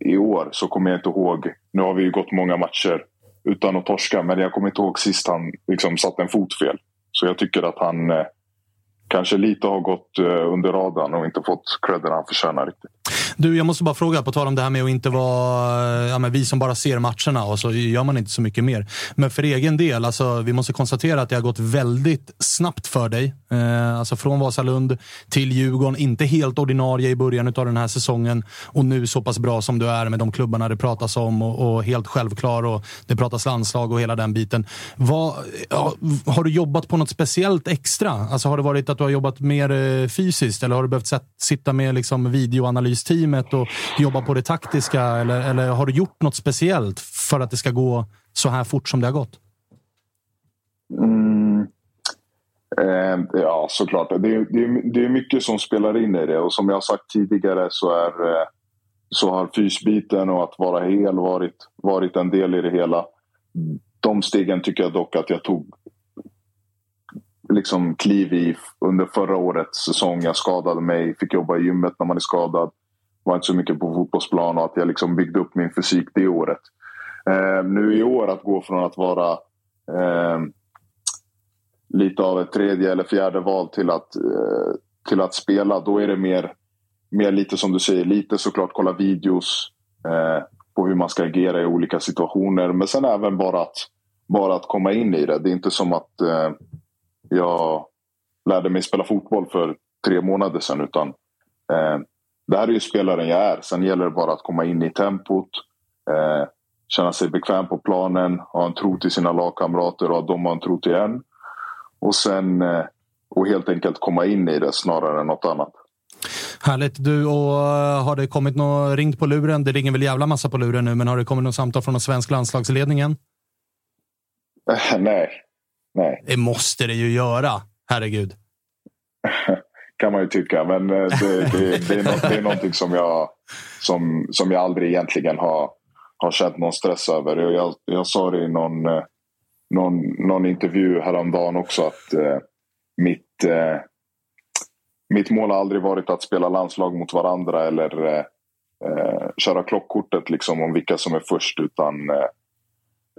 i år så kommer jag inte ihåg. Nu har vi ju gått många matcher utan att torska men jag kommer inte ihåg sist han liksom satte en fot fel. Så jag tycker att han eh, kanske lite har gått eh, under radarn och inte fått credden han förtjänar riktigt. Du, jag måste bara fråga, på tal om det här med att inte vara ja, men vi som bara ser matcherna och så gör man inte så mycket mer. Men för egen del, alltså, vi måste konstatera att det har gått väldigt snabbt för dig. Eh, alltså från Vasalund till Djurgården, inte helt ordinarie i början av den här säsongen och nu så pass bra som du är med de klubbarna det pratas om och, och helt självklar och det pratas landslag och hela den biten. Vad, ja, har du jobbat på något speciellt extra? Alltså har det varit att du har jobbat mer eh, fysiskt eller har du behövt sitta med liksom, videoanalysteam teamet och jobba på det taktiska? Eller, eller har du gjort något speciellt för att det ska gå så här fort som det har gått? Mm. Eh, ja, såklart. Det, det, det är mycket som spelar in i det och som jag har sagt tidigare så, är, eh, så har fysbiten och att vara hel varit, varit en del i det hela. De stegen tycker jag dock att jag tog liksom kliv i under förra årets säsong. Jag skadade mig, fick jobba i gymmet när man är skadad var inte så mycket på fotbollsplan och att jag liksom byggde upp min fysik det året. Eh, nu i år att gå från att vara eh, lite av ett tredje eller fjärde val till att, eh, till att spela, då är det mer, mer lite som du säger, lite såklart kolla videos eh, på hur man ska agera i olika situationer. Men sen även bara att, bara att komma in i det. Det är inte som att eh, jag lärde mig spela fotboll för tre månader sedan utan eh, det här är ju spelaren jag är. Sen gäller det bara att komma in i tempot, eh, känna sig bekväm på planen, ha en tro till sina lagkamrater och att de har en tro till en. Och sen eh, och helt enkelt komma in i det snarare än något annat. Härligt. Du, och uh, har det kommit något ringt på luren? Det ringer väl jävla massa på luren nu, men har det kommit något samtal från den svenska landslagsledningen? nej. Nej. Det måste det ju göra. Herregud. kan man ju tycka. Men eh, det, det, det, är, något, det är någonting som jag, som, som jag aldrig egentligen har, har känt någon stress över. Jag, jag sa det i någon, eh, någon, någon intervju häromdagen också att eh, mitt, eh, mitt mål har aldrig varit att spela landslag mot varandra eller eh, eh köra klockkortet liksom om vilka som är först. Utan eh,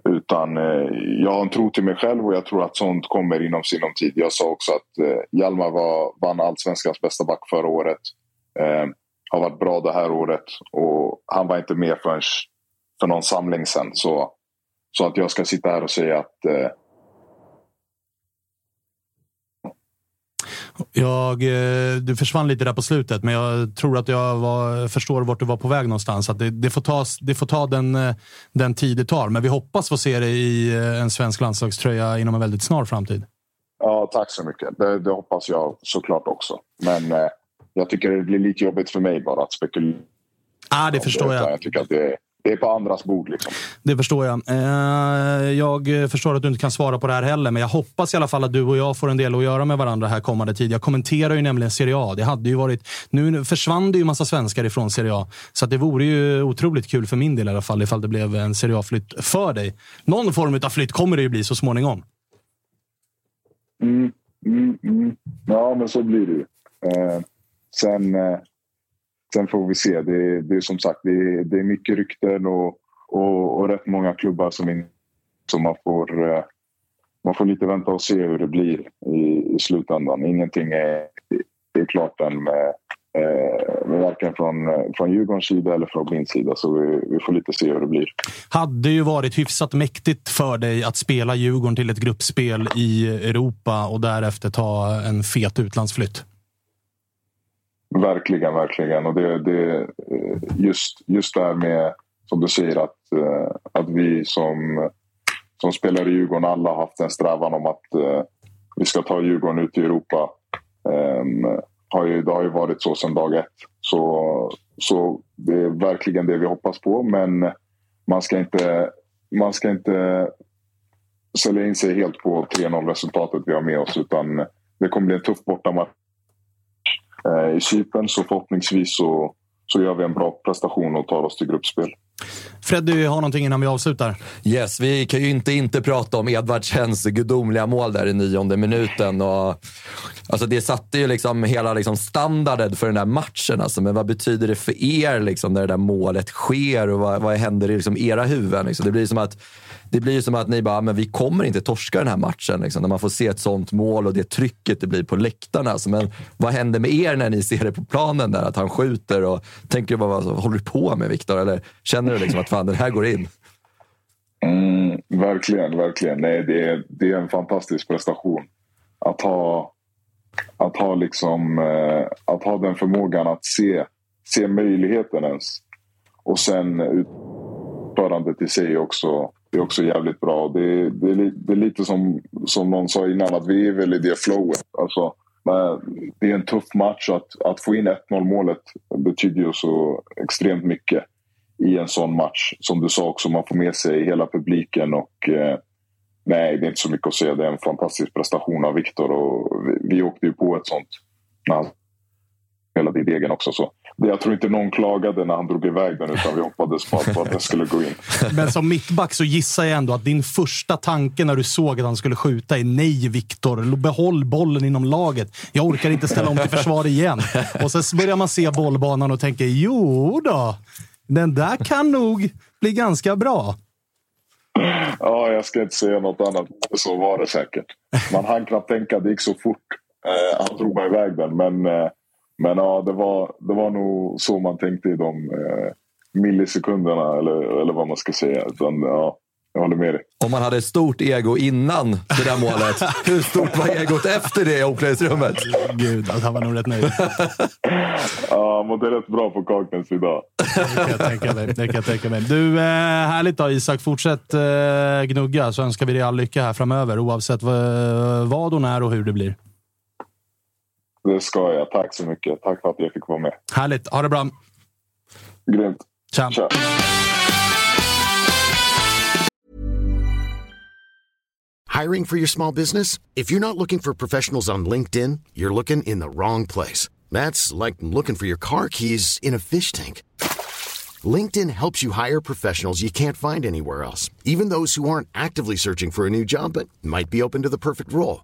utan eh, jag har en tro till mig själv och jag tror att sånt kommer inom sinom tid. Jag sa också att eh, Hjalmar var, vann allsvenskans bästa back förra året. Eh, har varit bra det här året och han var inte med förrän för någon samling sen. Så, så att jag ska sitta här och säga att, eh, Jag, eh, du försvann lite där på slutet, men jag tror att jag var, förstår vart du var på väg någonstans. Att det, det, får, ta, det får ta den, eh, den tid det tar, men vi hoppas få se dig i eh, en svensk landslagströja inom en väldigt snar framtid. Ja, tack så mycket. Det, det hoppas jag såklart också. Men eh, jag tycker det blir lite jobbigt för mig bara att spekulera. Ah, det förstår jag. Jag tycker att det, det är på andras bord. Liksom. Det förstår jag. Eh, jag förstår att du inte kan svara på det här heller, men jag hoppas i alla fall att du och jag får en del att göra med varandra här kommande tid. Jag kommenterar ju nämligen Serie A. Det hade ju varit, nu försvann det ju massa svenskar ifrån Serie A, så det vore ju otroligt kul för min del i alla fall ifall det blev en Serie A-flytt för dig. Någon form av flytt kommer det ju bli så småningom. Mm, mm, mm. Ja, men så blir det ju. Eh, sen, eh, sen får vi se. Det, det är som sagt det, det är mycket rykten och, och, och rätt många klubbar som, in, som man får eh, man får lite vänta och se hur det blir i, i slutändan. Ingenting är, är klart än med, eh, med varken från, från Djurgårdens sida eller från min sida. Så vi, vi får lite se hur det blir. Hade ju varit hyfsat mäktigt för dig att spela Djurgården till ett gruppspel i Europa och därefter ta en fet utlandsflytt. Verkligen, verkligen. Och det, det, eh, just, just det här med, som du säger, att, eh, att vi som, som spelar i Djurgården alla har haft en strävan om att eh, vi ska ta Djurgården ut i Europa. Um, har ju, det har ju varit så sedan dag ett. Så, så det är verkligen det vi hoppas på. Men man ska inte, man ska inte sälja in sig helt på 3-0 resultatet vi har med oss. Utan det kommer bli en tuff bortamatch i Cypern. Så förhoppningsvis så, så gör vi en bra prestation och tar oss till gruppspel. Fred, du har någonting innan vi avslutar? Yes, vi kan ju inte inte prata om Edvardsens gudomliga mål där i nionde minuten. Och, alltså det satte ju liksom hela liksom standarden för den där matchen. Alltså, men vad betyder det för er liksom, när det där målet sker och vad, vad händer i liksom era huvuden? Liksom? Det blir som att det blir ju som att ni bara, men vi kommer inte torska den här matchen. Liksom, när man får se ett sånt mål och det trycket det blir på läktarna. Alltså, men vad händer med er när ni ser det på planen där? Att han skjuter och tänker bara, vad håller du på med Viktor? Eller känner du liksom att fan, den här går in? Mm, verkligen, verkligen. Nej, det, är, det är en fantastisk prestation. Att ha, att ha, liksom, eh, att ha den förmågan att se, se möjligheten ens. Och sen utförandet i sig också det är också jävligt bra. Det, det, det, är lite som, som någon sa innan, att vi är väl i det flowet. Alltså, det är en tuff match. Att, att få in 1-0 målet betyder ju så extremt mycket i en sån match. Som du sa också, man får med sig hela publiken. och eh, Nej, det är inte så mycket att säga. Det är en fantastisk prestation av Viktor. Vi, vi åkte ju på ett sånt när han spelade i degen också. Så jag tror inte någon klagade när han drog iväg den, utan vi hoppades på att, den skulle gå in. Men som mittback så gissar jag ändå att din första tanke när du såg att han skulle skjuta är nej, Viktor. Behåll bollen inom laget. Jag orkar inte ställa om till försvar igen. Och sen börjar man se bollbanan och tänker, jo då, den där kan nog bli ganska bra. Ja, jag ska inte säga något annat. Så var det säkert. Man hann knappt tänka, det gick så fort. Eh, han drog mig iväg den, men eh, men ja, det var, det var nog så man tänkte i de eh, millisekunderna eller, eller vad man ska säga. Utan, ja, jag håller med dig. Om man hade ett stort ego innan det där målet, hur stort var egot efter det i omklädningsrummet? Gud, alltså, han var nog rätt nöjd. ja, han mådde rätt bra på Kaknäs idag. Det kan jag tänka mig. Det kan jag tänka mig. Du, eh, härligt då Isak. Fortsätt eh, gnugga så önskar vi dig all lycka här framöver oavsett vad, vad hon är och hur det blir. Det ska jag. Tack så mycket. Tack för att jag fick vara med. Härligt. Ha det bra. Grymt. Tja. Tja. Hiring for your small business? If you're not looking for professionals on LinkedIn, you're looking in the wrong place. That's like looking for your car keys in a fish tank. LinkedIn helps you hire professionals you can't find anywhere else, even those who aren't actively searching for a new job but might be open to the perfect role.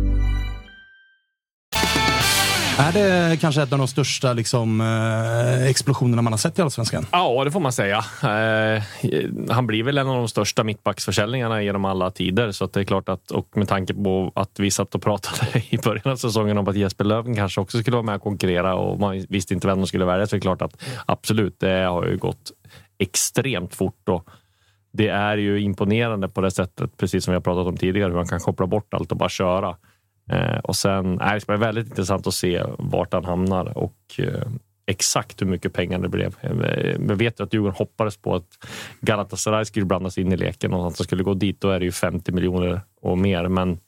Är det kanske ett av de största liksom, eh, explosionerna man har sett i Allsvenskan? Ja, det får man säga. Eh, han blir väl en av de största mittbacksförsäljningarna genom alla tider. Så att det är klart att, och med tanke på att vi satt och pratade i början av säsongen om att Jesper Löven kanske också skulle vara med och konkurrera och man visste inte vem de skulle välja. Så det är klart att absolut, det har ju gått extremt fort. Och det är ju imponerande på det sättet, precis som vi har pratat om tidigare, hur han kan koppla bort allt och bara köra. Eh, och sen är det väldigt intressant att se vart han hamnar och eh, exakt hur mycket pengar det blev. Eh, men Vi vet ju att Djurgården hoppades på att Galatasaray skulle blandas in i leken och att han skulle gå dit. Då är det ju 50 miljoner och mer. Men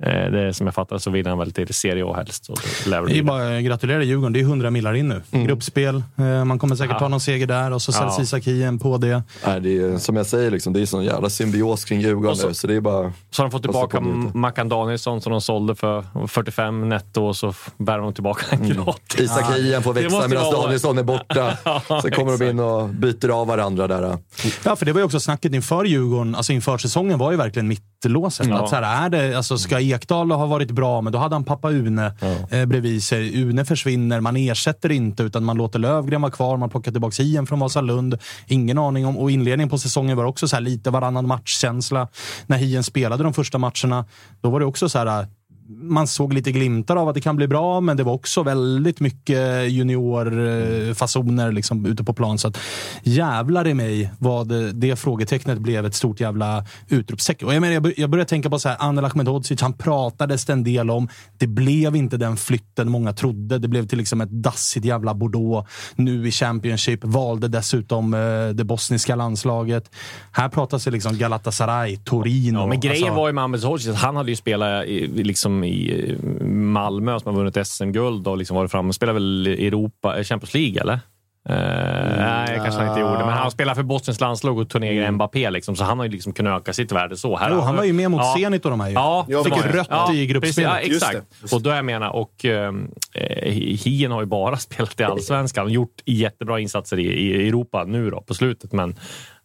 det är som jag fattar så vill han väl till Serie A helst. Så det Det är bara att gratulera Djurgården. Det är 100 millar in nu. Gruppspel. Eh, Man kommer säkert Ja. ta någon seger där och så säljs Ja. Isak Hien på det. Nej, det är, som jag säger, liksom, det är sån jävla symbios kring Djurgården så- nu, så det är bara... Så har de fått tillbaka. Mackan Danielsson som de sålde för 45 netto och så värvar de tillbaka en gratis. Isak Hien får Det växa medan Danielsson är borta. Sen kommer de in och byter av varandra där. Ja, för det var ju också snacket inför Djurgården, alltså inför säsongen var ju verkligen mittlåset. Ja. Att så här, är det, alltså, ska Ekdal ha varit bra, men då hade han pappa Une eh, bredvid sig. Une försvinner, man ersätter inte utan man låter Lövgren vara kvar, man plockar tillbaka Hien från Vasalund. Ingen aning om, och inledningen på säsongen var också så här lite varannan matchkänsla. När Hien spelade de första matcherna, då var det också så här man såg lite glimtar av att det kan bli bra, men det var också väldigt mycket juniorfasoner liksom, ute på plan. Så att, jävlar i mig vad det, det frågetecknet blev ett stort jävla utropstecken. Och jag, menar, jag, bör- jag började tänka på så här, Anel Ahmedhodzic, han pratades en del om. Det blev inte den flytten många trodde. Det blev till liksom ett dassigt jävla Bordeaux. Nu i Championship, valde dessutom eh, det bosniska landslaget. Här pratas det liksom Galatasaray, Torino. Ja, men grejen Alltså- var ju med Ahmed Hodzic att han hade ju spelat i, liksom i Malmö som har vunnit SM-guld och liksom varit framme. Spelade väl i Europa, eh, Champions League eller? Eh, nej, kanske han inte gjorde. Men han spelar för Bosniens landslag och turnerar Mbappé. Liksom, så han har ju liksom kunnat öka sitt värde så. Här Jo, han var ju med mot Zenit och de här ju. Ja, Ja, fick ju rött i gruppspelet. Ja, Just exakt. Och då jag menar, och eh, Hien har ju bara spelat i allsvenskan. Gjort jättebra insatser i, i Europa nu då, på slutet. Men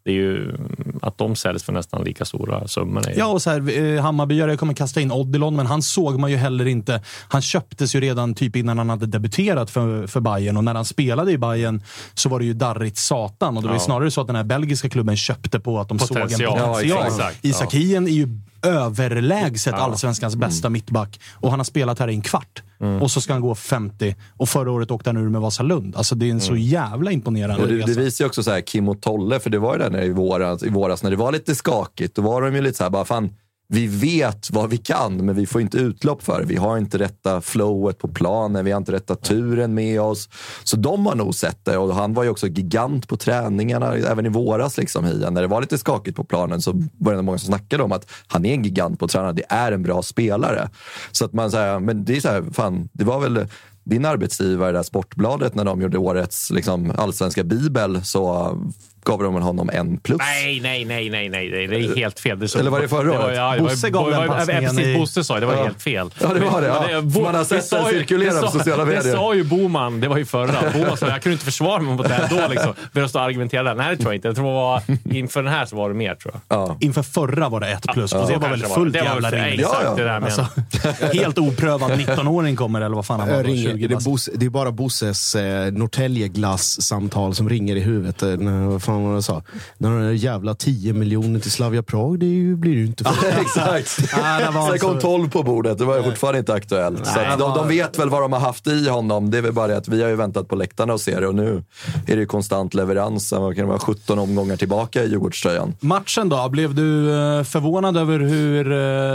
det är ju att de säljs för nästan lika stora summor. Ja, och så här, eh, Hammarbyare kommer kasta in Odilon, men han såg man ju heller inte. Han köptes ju redan typ innan han hade debuterat för, för Bayern och när han spelade i Bayern så var det ju darrigt satan. Och det var ju Ja. snarare så att den här belgiska klubben köpte på att de såg en Potential. potential. Ja, exakt. Isak. Hien är ju överlägset allsvenskans bästa mittback och han har spelat här i en kvart. Mm. Och så ska han gå 50 och förra året åkte han ur med Vasalund. Alltså det är en så jävla imponerande Och det, resa. det visar ju också så här, Kim och Tolle, för det var ju där i våras, i våras när det var lite skakigt. Då var de ju lite så här, bara fan, vi vet vad vi kan, men vi får inte utlopp för det. Vi har inte rätta flowet på planen, vi har inte rätta turen med oss. Så de har nog sett det och han var ju också gigant på träningarna, även i våras. Liksom, Hian. När det var lite skakigt på planen så var det många som snackade om att han är en gigant på träningarna, det är en bra spelare. Så att man säger, men det är så här, fan, det var väl din arbetsgivare, där Sportbladet, när de gjorde årets liksom, allsvenska bibel, så gav de honom en plus. Nej, nej, nej, nej, nej, det är helt fel. Det är så- Eller var det förra var- året? ja, det var- Bosse gav den ja, passningen Precis, Bosse sa det. Var Ja. helt fel. Ja, det var det, ja. Man har sett den ju- cirkulera på sociala medier. Det sa ju Boman, det var ju förra. Boman sa jag kunde inte försvara mig mot det här då. Liksom. Började stå och argumentera där. Nej, det tror jag inte. Jag tror det var, inför den här så var det mer, tror jag. Inför förra var det ett plus Ja, och det var väl fullt Det var jävla väl- rimligt. exakt, det där menar alltså, Helt oprövad 19-åring kommer, eller vad fan han var. Då, ringer, 20 det, är. Bosse, det är bara Bosses eh, Norrtälje-glass-samtal som ringer i huvudet. Fan fan vad de sa? När de där jävla 10 miljoner till Slavia Prag, det ju, blir ju inte för Exakt. Det var Sen kom alltså- 12 på bordet, det var ju fortfarande inte aktuellt. så Nej, att det de, var- de vet väl vad de har haft i honom. Det är väl bara det att vi har ju väntat på läktarna och ser det och nu är det ju konstant leverans. Vad kan det vara, 17 omgångar tillbaka i Djurgårdströjan. Matchen då? Blev du eh, förvånad över hur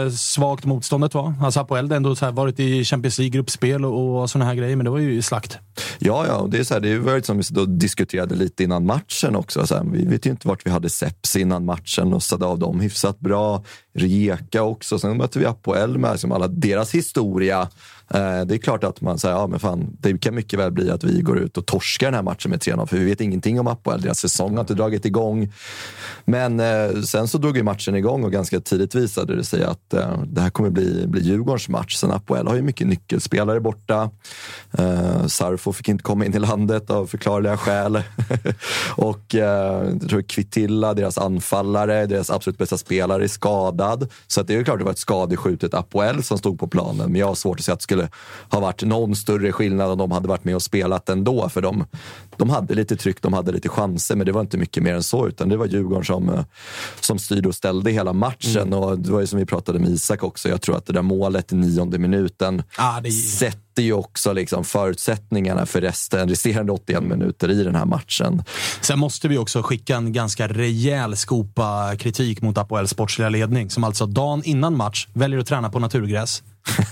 eh, svagt motståndet var? Alltså Apoel har ändå så här varit i Champions League-gruppspel och, och såna här grejer, men det var ju slakt. Ja, ja, det är så här, det var ju som vi diskuterade lite innan matchen också. Så här, vi vet ju inte vart vi hade Seps innan matchen och satte av dem hyfsat bra. Rijeka också. Sen möter vi Apoel med liksom alla deras historia. Eh, det är klart att man säger, ja men fan, det kan mycket väl bli att vi går ut och torskar den här matchen med 3-0, för vi vet ingenting om Apoel. Deras säsong har inte dragit igång. Men eh, sen så drog ju matchen igång och ganska tidigt visade det sig att eh, det här kommer bli, bli Djurgårdens match. Sen Apoel har ju mycket nyckelspelare borta. Sarfo fick inte komma in i landet av förklarliga skäl. och jag tror Kvitilla, deras anfallare, deras absolut bästa spelare, är skadad. Så att det är klart att det var ett skadeskjutet Apoel som stod på planen. Men jag har svårt att se att det skulle ha varit någon större skillnad om de hade varit med och spelat ändå. För de, de hade lite tryck, de hade lite chanser, men det var inte mycket mer än så. Utan det var Djurgården som, eh, som styrde och ställde hela matchen. Och det var ju som vi pratade med Isak också. Jag tror att det där målet i nionde minuten Ah, det, sätter ju också liksom förutsättningarna för resten, resterande 81 minuter i den här matchen. Sen måste vi också skicka en ganska rejäl skopa kritik mot Apoels sportsliga ledning, som alltså dagen innan match väljer att träna på naturgräs.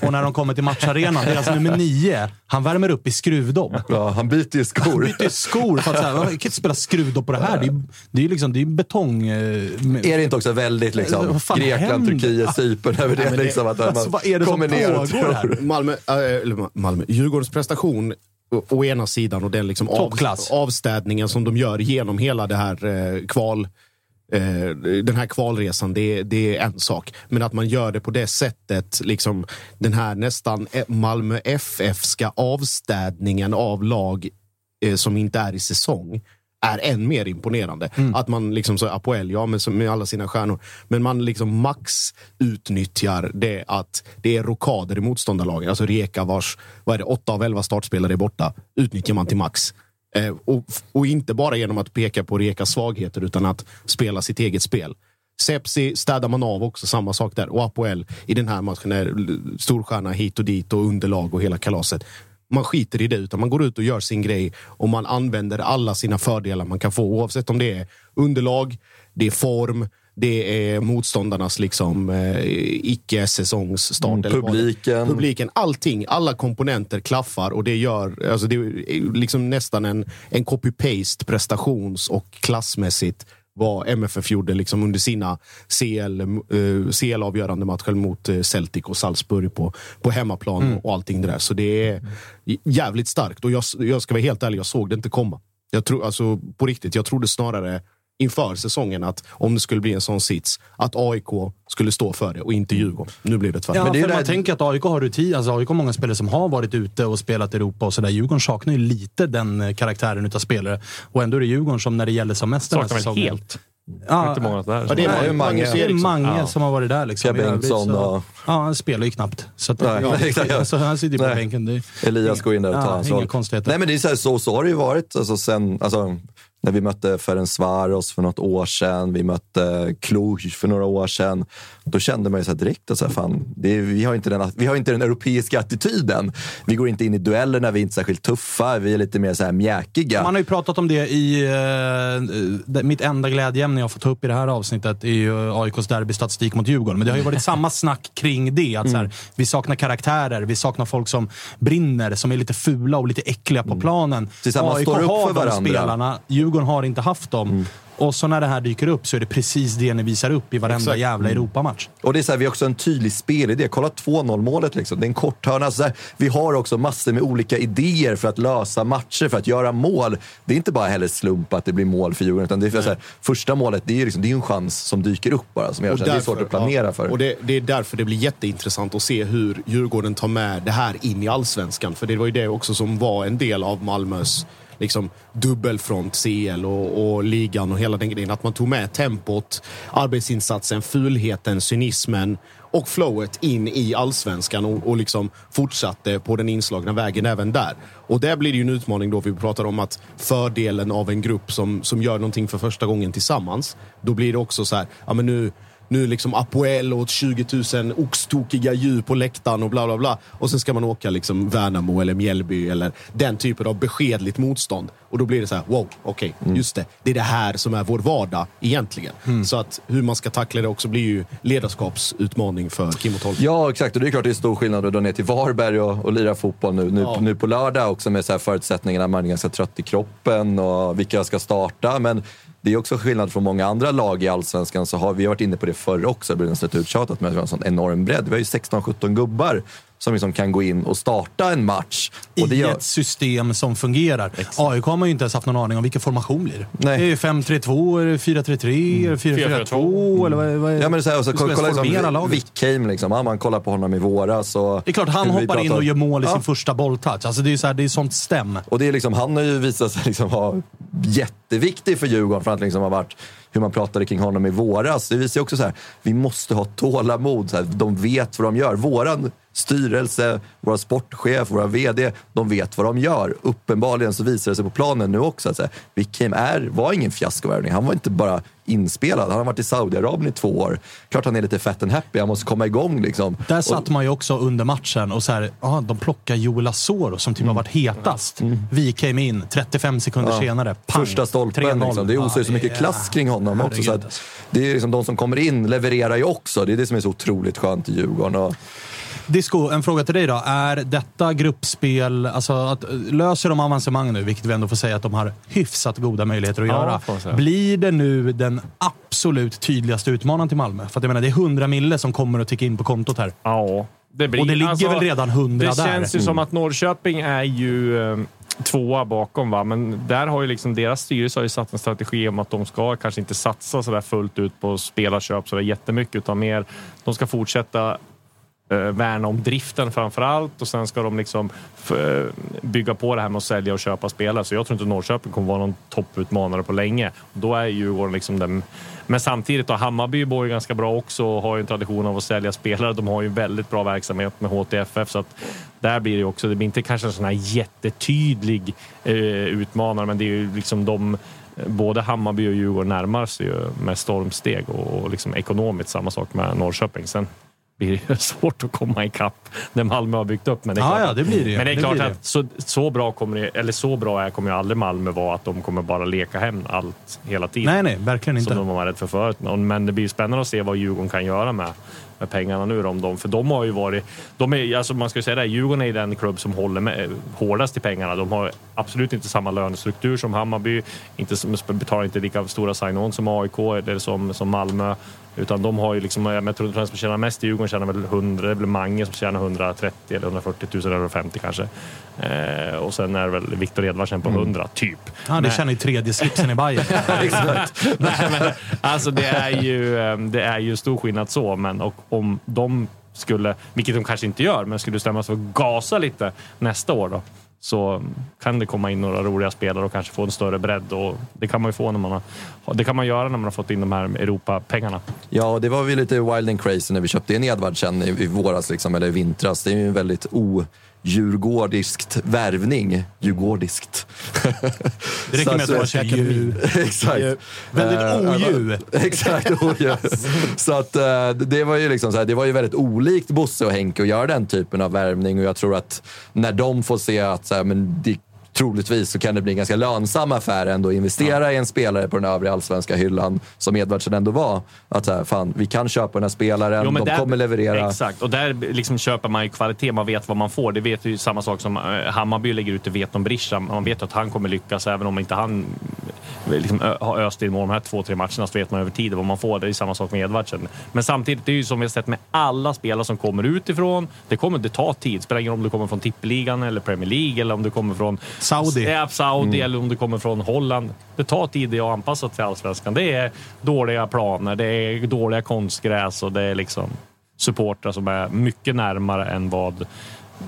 Och när de kommer till matcharenan, deras nummer nio, han värmer upp i skruvdopp. Ja, han byter ju skor. Han byter skor för att säga, jag kan inte spela skruvdopp på det här. Det är, det är, liksom, det är betong... eh, Är det inte också väldigt liksom, Grekland, händer? Turkiet, Cypern över det? men det- liksom, att man Alltså, vad är det som kommer ner och pågår tror- här? Malmö, äh, Malmö, Djurgårdens prestation å, å ena sidan och den liksom av, avstädningen som de gör genom hela det här eh, kval eh, den här kvalresan, det, det är en sak. Men att man gör det på det sättet, liksom den här nästan eh, Malmö FF-ska avstädningen av lag eh, som inte är i säsong är än mer imponerande. Att man liksom så Apoel, ja med, med alla sina stjärnor, men man liksom max utnyttjar det att det är rokader i motståndarlagen. Alltså Rijeka vars, vad är det, åtta av elva startspelare är borta, utnyttjar man till max. Eh, och, och inte bara genom att peka på Rekas svagheter utan att spela sitt eget spel. Sepsi städar man av också, samma sak där. Och Apoel i den här matchen är storstjärna hit och dit och underlag och hela kalaset. Man skiter i det, utan man går ut och gör sin grej och man använder alla sina fördelar man kan få. Oavsett om det är underlag, det är form, det är motståndarnas liksom, eh, icke-säsongsstart. Mm, publiken. publiken. Allting, alla komponenter klaffar och det gör alltså det är liksom nästan en, en copy-paste prestations och klassmässigt vad MFF gjorde liksom under sina CL, eh, CL-avgörande matcher mot eh, Celtic och Salzburg på, på hemmaplan Mm. och allting det där. Så det är jävligt starkt och jag, jag ska vara helt ärlig, jag såg det inte komma. Jag tror, alltså, på riktigt, jag trodde snarare inför säsongen att om det skulle bli en sån sits, att AIK skulle stå för det och inte Djurgården. Nu blev det tvärtom. Ja, Men det är för ju man det tänker att AIK har rutin. Alltså AIK har många spelare som har varit ute och spelat i Europa och sådär. Djurgården saknar ju lite den eh, karaktären utav spelare. Och ändå är det Djurgården som när det gäller som mest den här säsongen. helt. Ja, inte många där. Ja, det är Nej, Mange- Mange det är Eriksson. många Ja. som har varit där. Liksom, Bengtsson och- Ja, han spelar ju knappt. Så, att, Nej, ja, exakt, ja. så han sitter ju på Nej. bänken. Det är, Elias går in där och tar Ja, hans inga roll. Nej, men det är så, här, så, så har det ju varit. Alltså, sen, alltså, när vi mötte Ferencvaros för något år sedan, vi mötte Cluj för några år sedan. Då kände man ju så direkt att så här, fan, är, vi, har inte den, vi har inte den europeiska attityden. Vi går inte in i dueller när vi är inte är särskilt tuffa. Vi är lite mer så här mjäkiga. Man har ju pratat om det i... Eh, mitt enda glädjeämne jag får ta upp i det här avsnittet är ju AIKs derbystatistik mot Djurgården. Men det har ju varit samma snack kring det. Att så här, vi saknar karaktärer, vi saknar folk som brinner, som är lite fula och lite äckliga på planen. Att man står upp har de spelarna, Djurgården har inte haft dem. Och så när det här dyker upp så är det precis det ni visar upp i varenda Exakt. jävla Europamatch. Och det är så här, vi har också en tydlig spelidé. Kolla 2-0 målet. Liksom. Det är en korthörna. Alltså så här, vi har också massor med olika idéer för att lösa matcher, för att göra mål. Det är inte bara heller slump att det blir mål för Djurgården. Utan det är för här, första målet det är, ju liksom, det är ju en chans som dyker upp bara. Som gör, här, det är därför- svårt att planera ja, för. Och det, det är därför det blir jätteintressant att se hur Djurgården tar med det här in i allsvenskan. För det var ju det också som var en del av Malmös liksom, dubbelfront CL och, och ligan och hela den grejen. Att man tog med tempot, arbetsinsatsen, fulheten, cynismen och flowet in i allsvenskan och, och liksom fortsatte på den inslagna vägen även där. Och där blir det ju en utmaning då, vi pratar om att fördelen av en grupp som, som gör någonting för första gången tillsammans. Då blir det också så här, ja men nu nu liksom Apoel och 20 000 oxtokiga djur på läktaren och bla bla bla. Och sen ska man åka liksom Värnamo eller Mjällby eller den typen av beskedligt motstånd. Och då blir det så här, wow, okej, okay, Mm. just det. Det är det här som är vår vardag egentligen. Så att hur man ska tackla det också blir ju ledarskapsutmaning för Kim och Tolk. Ja, exakt. Och det är klart det är stor skillnad att dra ner till Varberg och, och lira fotboll nu, nu, Ja. nu på lördag också med så här förutsättningarna. Man är ganska trött i kroppen och vilka ska starta. Men det är också skillnad från många andra lag i Allsvenskan. Så har, vi har varit inne på det förr också, det blir nästan uttjatat, men vi har en sån enorm bredd. Vi har ju 16-17 gubbar som liksom kan gå in och starta en match. Och det I gör, ett system som fungerar. AIK har man ju inte ens haft någon aning om vilken formation blir. Nej. Det är 5-3-2, är det 4-3-3, är det 4-4-2? Eller vad, vad är Ja, men det är så här, och så, kolla, liksom? Wickheim, liksom, ja, man kollar på honom i våras. Och, Det är klart, han hoppar in och gör mål i Ja. sin första bolltouch. Alltså det är ju så här, det är sånt stäm. Och det är liksom, han har ju visat sig liksom vara jätteviktig för Djurgården för att liksom ha varit hur man pratade kring honom i våras. Det visar ju också så här, vi måste ha tålamod. Så här, de vet vad de gör. Våran styrelse, våra sportchef, våra VD, de vet vad de gör. Uppenbarligen så visar det sig på planen nu också att Wickham är, var ingen fiaskovärvning. Han var inte bara inspelad. Han har varit i Saudiarabien i två år. Klart han är lite fett and happy. Han måste komma igång liksom. Där Och- satt man ju också under matchen och så här, ah, de plockar Joel Asoro som typ Mm. har varit hetast. Vi came in 35 sekunder Ja. senare. Pang, Första stolpen. 3-0. Liksom. Det osar ju så Ja, mycket är- klass kring honom också. Så att det är liksom de som kommer in levererar ju också. Det är det som är så otroligt skönt i Djurgården. Och, Disco, en fråga till dig då. Är detta gruppspel, alltså att, löser de avancemang nu, vilket vi ändå får säga att de har hyfsat goda möjligheter att Ja, göra. Blir det nu den absolut tydligaste utmanaren till Malmö? För att jag menar, det är 100 mille som kommer att ticka in på kontot här. Ja, det blir, Och det ligger väl redan 100 Det där? känns ju som att Norrköping är ju eh, tvåa bakom, va? men där har ju liksom deras styrelse har ju satt en strategi om att de ska kanske inte satsa så där fullt ut på spelarköp så där jättemycket, utan mer de ska fortsätta eh, värna om driften framför allt och sen ska de liksom f- eh, bygga på det här med att sälja och köpa spelare. Så jag tror inte Norrköping kommer vara någon topputmanare på länge. Då är Djurgården liksom den... Men samtidigt, då, Hammarby bor ju ganska bra också och har ju en tradition av att sälja spelare. De har ju väldigt bra verksamhet med HTFF så att där blir det ju också, det blir inte kanske en sån här jättetydlig eh, utmanare, men det är ju liksom de Både Hammarby och Djurgården närmar sig ju med stormsteg och, och liksom ekonomiskt samma sak med Norrköping. Sen blir det svårt att komma ikapp det Malmö har byggt upp. Men det är Ja, klart ja, att- det blir det. Men det är klart det. att så, så bra kommer det, eller så bra är, kommer ju aldrig Malmö vara att de kommer bara leka hem allt hela tiden. Nej, nej, verkligen inte. Som de var rädd för förut. Men det blir spännande att se vad Djurgården kan göra med, med pengarna nu. Om de, för de har ju varit... De är, alltså man ska säga det, Djurgården är den klubb som håller med, hårdast i pengarna. De har absolut inte samma lönestruktur som Hammarby. Inte, som- betalar inte lika stora sign-on som AIK eller som, som Malmö. Utan de har ju liksom, jag tror att den som tjänar mest i Djurgården tjänar väl 100, det är väl Mange som tjänar 130 eller 140 000 eller 150 kanske. Eh, och sen är det väl Viktor Edvardsen på 100, typ. Ja, det Men- känner ju tredje slipsen i Bayern. Nej, men, alltså det är, ju, eh, det är ju stor skillnad så, men och om de skulle, vilket de kanske inte gör, men skulle stämmas för att gasa lite nästa år då, så kan det komma in några roliga spelare och kanske få en större bredd. Och det kan man ju få när man har, det kan man göra när man har fått in de här Europa-pengarna. Ja, och det var vi lite wild and crazy när vi köpte in Edvardsen i, i våras, liksom, eller i vintras. Det är ju en väldigt o-djurgårdiskt värvning. Djurgårdiskt. Det räcker med att man säger djur. Exakt. Väldigt Eh, odjur. Exakt, odjur. Så att eh, det var ju liksom så här, det var ju väldigt olikt Bosse och Henke att göra den typen av värvning och jag tror att när de får se att så här, men det, troligtvis så kan det bli en ganska lönsam affär ändå att investera i en spelare på den övre allsvenska hyllan som Edvardsen ändå var. Att så här, fan, vi kan köpa den här spelaren, Jo, de där- kommer leverera. Exakt, och där liksom köper man ju kvalitet. Man vet vad man får. Det vet ju samma sak som eh, Hammarby lägger ut, det vet om Berisha. Man vet att han kommer lyckas även om inte han liksom har öst in mål de här två, tre matcherna så vet man över tid vad man får. Det är samma sak med Edvardsen. Men samtidigt, det är ju som vi har sett med alla spelare som kommer utifrån. Det kommer det tar tid. Spelar ingen roll om du kommer från tippeligan eller Premier League eller om du kommer från Saudi. Saudi Mm. eller om du kommer från Holland. Det tar tid att anpassa till allsvenskan. Det är dåliga planer, det är dåliga konstgräs och det är liksom supportrar som är mycket närmare än vad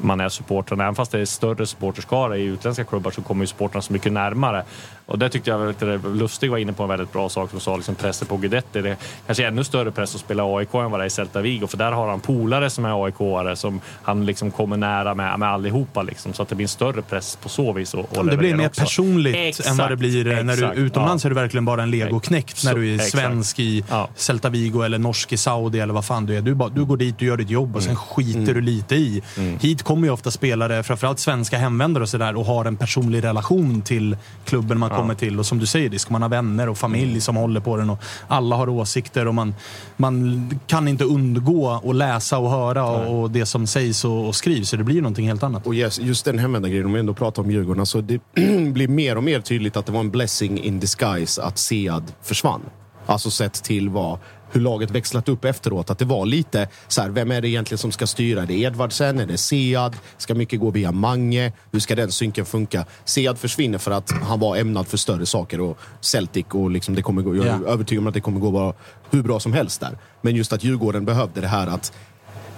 man är supportrarna. Även fast det är större supporterskara i utländska klubbar så kommer ju supportrarna så mycket närmare. Och det tyckte jag var lite Lustig var inne på en väldigt bra sak som sa liksom pressen på Guidetti. Det är kanske ännu större press att spela AIK än vad det är i Celta Vigo för där har han polare som är AIK-are som han liksom kommer nära med, med allihopa liksom. Så att det blir en större press på så vis. Och, och det blir mer också. personligt Exakt, än vad det blir eh, när exakt, du utomlands ja. är du verkligen bara en legoknekt när du är Exakt. svensk i Ja. Celta Vigo eller norsk i Saudi eller vad fan du är. Du, bara, du går dit, du gör ditt jobb och Mm. sen skiter du lite i. Hit kommer ju ofta spelare, framförallt svenska hemvändare och sådär och har en personlig relation till klubben man kommer till. Och som du säger, det ska man ha vänner och familj Mm. som håller på den och alla har åsikter och man, man kan inte undgå att läsa och höra och, och det som sägs och, och skrivs. Så det blir någonting helt annat. Och yes, just den hemvändargrejen, om vi ändå pratar om Djurgården, alltså det blir mer och mer tydligt att det var en blessing in disguise att Sead försvann. Alltså sett till vad, hur laget växlat upp efteråt. Att det var lite så här, vem är det egentligen som ska styra? Är det Edvardsen? Är det Sead? Ska mycket gå via Mange? Hur ska den synken funka? Sead försvinner för att han var ämnad för större saker och Celtic och liksom det kommer gå, jag är Ja. övertygad om att det kommer gå bara hur bra som helst där. Men just att Djurgården behövde det här att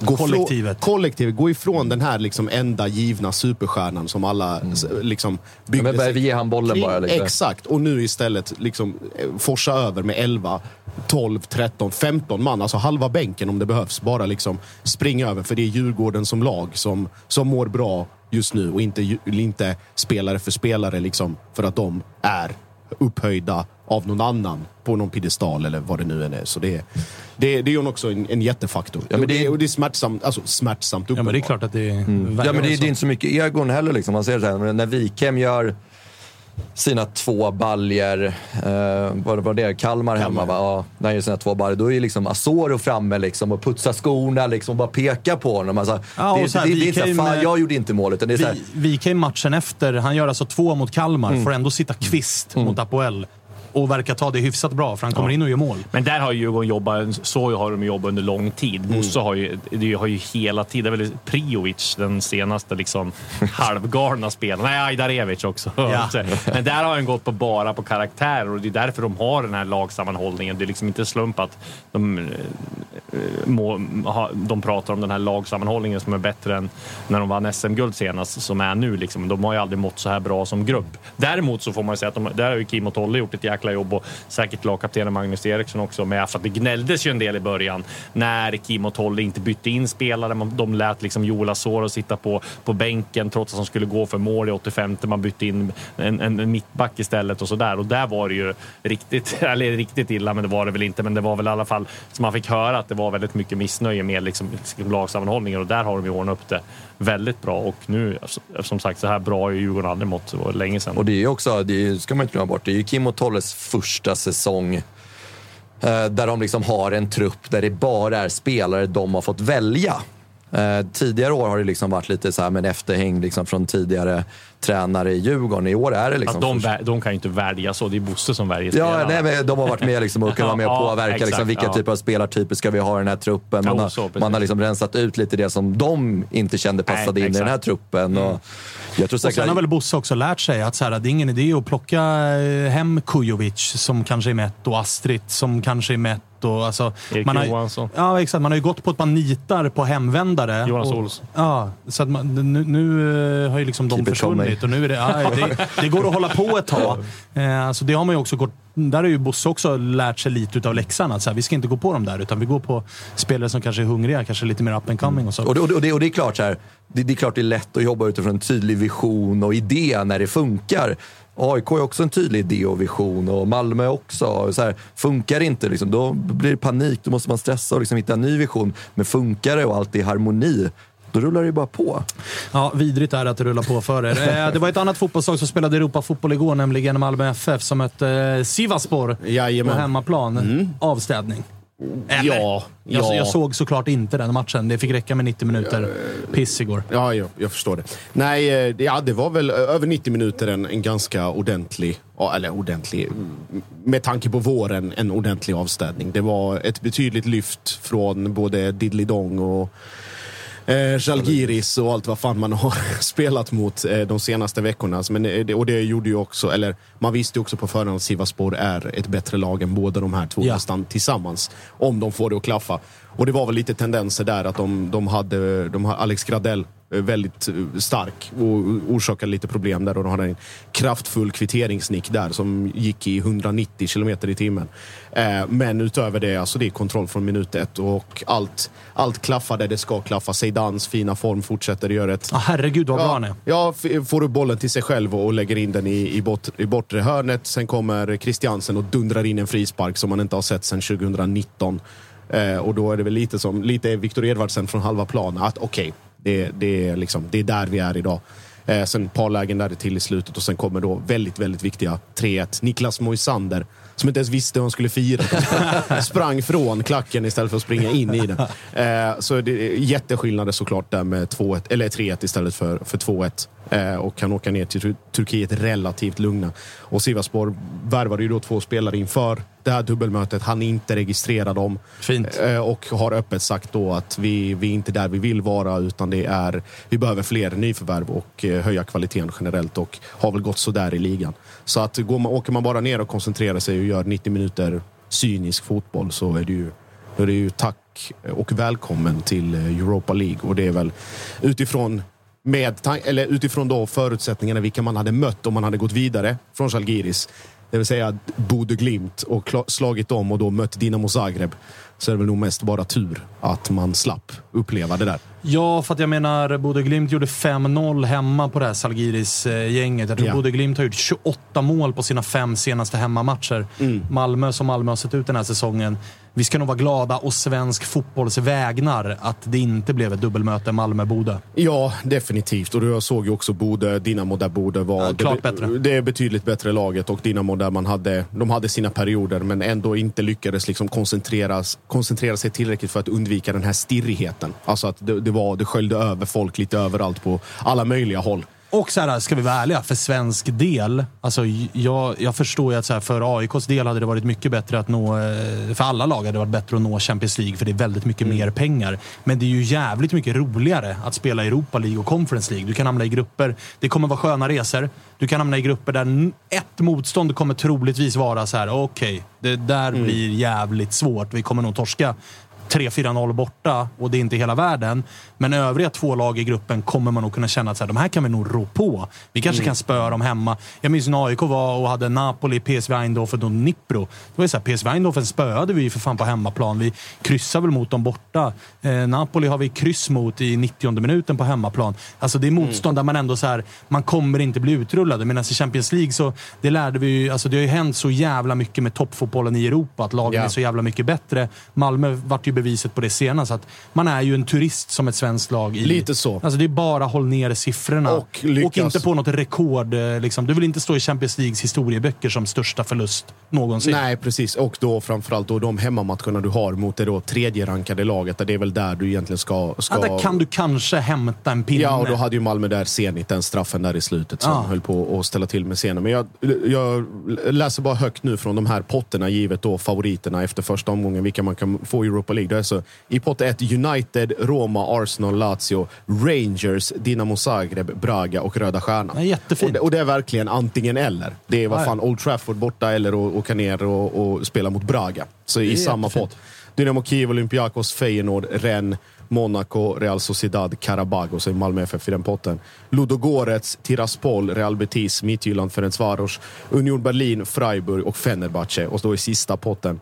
gå Kollektivet. Från, kollektivet. Gå ifrån den här liksom enda givna superstjärnan som alla s- liksom byggde men sig ge han bollen kring. bara. Liksom. Exakt. Och nu istället liksom eh, forsa över med 11, 12, 13, 15 man. Alltså halva bänken om det behövs. Bara liksom springa över. För det är Djurgården som lag som, som mår bra just nu och inte, inte spelare för spelare liksom för att de är upphöjda av någon annan på någon piedestal eller vad det nu än är. Så det, det, det är ju också en, en jättefaktor. Ja, men det, det- och det är smärtsamt, alltså smärtsamt Ja, men det är uppenbart. klart att det är... Mm. Ja, men det, det är inte så mycket egon heller. Liksom. Man ser så här, när Wikhem gör sina två baljer, eh, vad var det? Kalmar, hemma va? Ja, när han gör sina två baljer, då är liksom Asoro framme liksom, och putsar skorna liksom, och bara pekar på honom. Alltså, Ja, det, så här, det, det är inte så här, Wikheim, fan jag gjorde inte målet. Det är så här, Vi, Wikheim matchen efter, han gör alltså två mot Kalmar, Mm. får ändå sitta kvist mot Apoel. Och verkar ta det hyfsat bra, för han kommer in och gör mål. Men där har ju Djurgården jobbat, så har de jobbat under lång tid. Bosse har ju, det har ju hela tiden, väl Priovic den senaste liksom halvgalna spelaren. Nej, Ajdarevic också. Ja. Men där har han gått på bara på karaktärer och det är därför de har den här lagsammanhållningen. Det är liksom inte slump att de, eh, må, ha, de pratar om den här lagsammanhållningen som är bättre än när de vann SM-guld senast, som är nu. Liksom. De har ju aldrig mått så här bra som grupp. Däremot så får man ju säga att de, där har ju Kim och Tolle gjort ett jäkla jobb och säkert lagkaptenen Magnus Eriksson också med för att det gnälldes ju en del i början när Kim och Tolle inte bytte in spelare. De lät liksom Joel Asoro sitta på, på bänken trots att de skulle gå för mål i 85. Man bytte in en, en, en mittback istället och så där. Och där var det ju riktigt, eller riktigt illa, men det var det väl inte. Men det var väl i alla fall som man fick höra att det var väldigt mycket missnöje med liksom, liksom lagsammanhållningen och där har de ju ordnat upp det väldigt bra. Och nu, som sagt, så här bra har Djurgården aldrig mått. Det var länge sedan. Och det är ju också, det ska man inte glömma bort, det är ju Kim och Tolles första säsong eh, där de liksom har en trupp där det bara är spelare de har fått välja. Eh, tidigare år har det liksom varit lite så här med efterhäng liksom från tidigare tränare i Djurgården. I år är det liksom... Att de, de kan ju inte välja så. Det är Bosse som väljer Ja, spelarna. nej, men de har varit med liksom och kunnat vara med och Ja, påverka exakt, liksom, vilka ja. typer av spelartyper ska vi ha i den här truppen. Man, har, så, precis. man har liksom rensat ut lite det som de inte kände passade Nej, in i den här exakt. Mm. truppen. Och jag tror Och säkert sen har väl Bosse också lärt sig att så här, det är ingen idé att plocka eh, hem Kujovic som kanske är mätt och Astrid som kanske är mätt. Och, alltså, Erik man har, Johansson. Ja, exakt. Man har ju gått på att man nitar på hemvändare. Jonas Olsson. Ja, så att man, nu, nu eh, har ju liksom de Keep försvunnit och nu är det, ja, det... Det går att hålla på ett tag. Eh, alltså, det har man ju också gått... Där har ju Bosse också lärt sig lite utav läxan. Att så här, vi ska inte gå på dem där, utan vi går på spelare som kanske är hungriga, kanske lite mer up and coming och så. Och det, och det- och det, och det är klart så här, det, det är klart det är lätt att jobba utifrån en tydlig vision och idé när det funkar. AIK är också en tydlig idé och vision och Malmö också. Så här, funkar det inte, liksom, då blir det panik. Då måste man stressa och liksom hitta en ny vision. Men funkar det och allt är i harmoni, då rullar det ju bara på. Ja, vidrigt är det att det rullar på för er. Eh, Det var ett annat fotbollslag som spelade Europa-fotboll igår, nämligen Malmö FF som mötte eh, Sivaspor på hemmaplan. Avstädning. Eller? Ja, Jag, ja. jag såg såklart inte den matchen. Det fick räcka med 90 minuter piss igår. Ja, jag, jag förstår det. Nej, eh, det- ja, det var väl över 90 minuter en, en ganska ordentlig, ja, eller ordentlig, med tanke på våren, en ordentlig avstädning. Det var ett betydligt lyft från både Diddly Dong och eh, Žalgiris och allt vad fan man har spelat mot eh, de senaste veckorna. Men, eh, och det gjorde ju också, eller man visste ju också på förhand att Sivaspor är ett bättre lag än båda de här två Ja. nästan tillsammans. Om de får det att klaffa. Och det var väl lite tendenser där att de, de hade, de har Alex Gradell väldigt eh, stark och orsakade lite problem där. Och de hade en kraftfull kvitteringsnick där som gick i 190 kilometer i timmen. Eh, men utöver det, alltså det är kontroll från minut ett och allt, allt klaffar där det ska klaffa. Seydans fina form fortsätter göra ett... Ah, herregud vad bra han är. Ja, får upp bollen till sig själv och lägger in den i, i, bort, i bortre hörnet. Sen kommer Christiansen och dundrar in en frispark som man inte har sett sedan 2019. Eh, och då är det väl lite som lite Viktor Edvardsen från halva plan. Att okej, det, det, är liksom, det är där vi är idag. Eh, sen ett par lägen där till i slutet och sen kommer då väldigt, väldigt viktiga 3-1. Niklas Moisander, som inte ens visste hur han skulle fira. Sprang från klacken istället för att springa in i den. Eh, så det är jätteskillnader såklart där med 2-1, eller 3-1 istället för, för 2-1. Eh, och kan åka ner till Tur- Turkiet relativt lugna. Och Sivasspor värvade ju då två spelare inför det här dubbelmötet. Han inte registrera dem. Fint. Eh, och har öppet sagt då att vi, vi är inte där vi vill vara utan det är, vi behöver fler nyförvärv och eh, höja kvaliteten generellt och har väl gått sådär i ligan. Så att går man, åker man bara ner och koncentrerar sig och gör 90 minuter cynisk fotboll så är det ju, då är det ju tack och välkommen till eh, Europa League och det är väl utifrån med, eller utifrån då förutsättningarna vilka man hade mött om man hade gått vidare från Žalgiris. Det vill säga Bodø Glimt och slagit dem och då mött Dinamo Zagreb. Så är det väl nog mest bara tur att man slapp uppleva det där. Ja, för att jag menar, Bodø Glimt gjorde 5-0 hemma på det här Salgiris-gänget. Jag tror Ja. Bodø Glimt har gjort 28 mål på sina fem senaste hemmamatcher. Mm. Malmö, som Malmö har sett ut den här säsongen. Vi ska nog vara glada och svensk fotbolls vägnar att det inte blev ett dubbelmöte Malmö-Bodø. Ja, definitivt. Och jag såg ju också Bodø, Dinamo där Bodø var... Ja, klart det, bättre. Det är betydligt bättre laget och Dinamo där man hade, de hade sina perioder men ändå inte lyckades liksom koncentreras, koncentrera sig tillräckligt för att undvika den här stirrigheten. Alltså att det, det, var, det sköljde över folk lite överallt på alla möjliga håll. Och så här, ska vi vara ärliga, för svensk del. Alltså, jag, jag förstår ju att så här, för AIKs del hade det varit mycket bättre att nå... eh, För alla lag hade det varit bättre att nå Champions League, för det är väldigt mycket mer pengar. Men det är ju jävligt mycket roligare att spela Europa League och Conference League. Du kan hamna i grupper. Det kommer vara sköna resor. Du kan hamna i grupper där ett motstånd kommer troligtvis vara så här. okej, det där blir jävligt svårt. Vi kommer nog torska 3-4-0 borta och det är inte hela världen. Men övriga två lag i gruppen kommer man nog kunna känna att så här, de här kan vi nog rå på. Vi kanske kan spöa dem hemma. Jag minns när AIK var och hade Napoli, PSV Eindhoven och Nipro. Det var ju så här, PSV Eindhoven spöade vi ju för fan på hemmaplan. Vi kryssade väl mot dem borta. Eh, Napoli har vi kryss mot i 90 minuten på hemmaplan. Alltså det är motstånd där man ändå så här, man kommer inte bli utrullade. Medan i Champions League så, det lärde vi ju, alltså det har ju hänt så jävla mycket med toppfotbollen i Europa. Att lagen Ja. är så jävla mycket bättre. Malmö vart ju beviset på det senast. Att man är ju en turist som ett svenskt lag. I, Lite så. Alltså det är bara håll ner siffrorna. Och lyckas- inte på något rekord. eh, Liksom. Du vill inte stå i Champions Leagues historieböcker som största förlust någonsin. Nej, precis. Och då framförallt då de hemmamatcherna du har mot det då tredje rankade laget. Där det är väl där du egentligen ska... ska... Ja, där kan du kanske hämta en pinne. Ja, och då hade ju Malmö där Zenit den straffen där i slutet som Ja. höll på att ställa till med scenen. Men jag, jag läser bara högt nu från de här potterna, givet då favoriterna efter första omgången, vilka man kan få i Europa League. Det är så, I pott 1 United, Roma, Arsenal, Lazio, Rangers, Dinamo Zagreb, Braga och Röda Stjärnan. Ja, jättefint. Och det, och det är verkligen antingen eller. Det är vad fan Old Trafford borta eller att åka ner och, och spela mot Braga. Så i samma jättefint. pott. Dynamo Kiev, Olympiakos, Feyenoord, Rennes, Monaco, Real Sociedad, Karabag och så är Malmö FF i den potten. Ludogorets, Tiraspol, Real Betis, Midtjylland, Ferencvaros, Union Berlin, Freiburg och Fenerbahce. Och då i sista potten,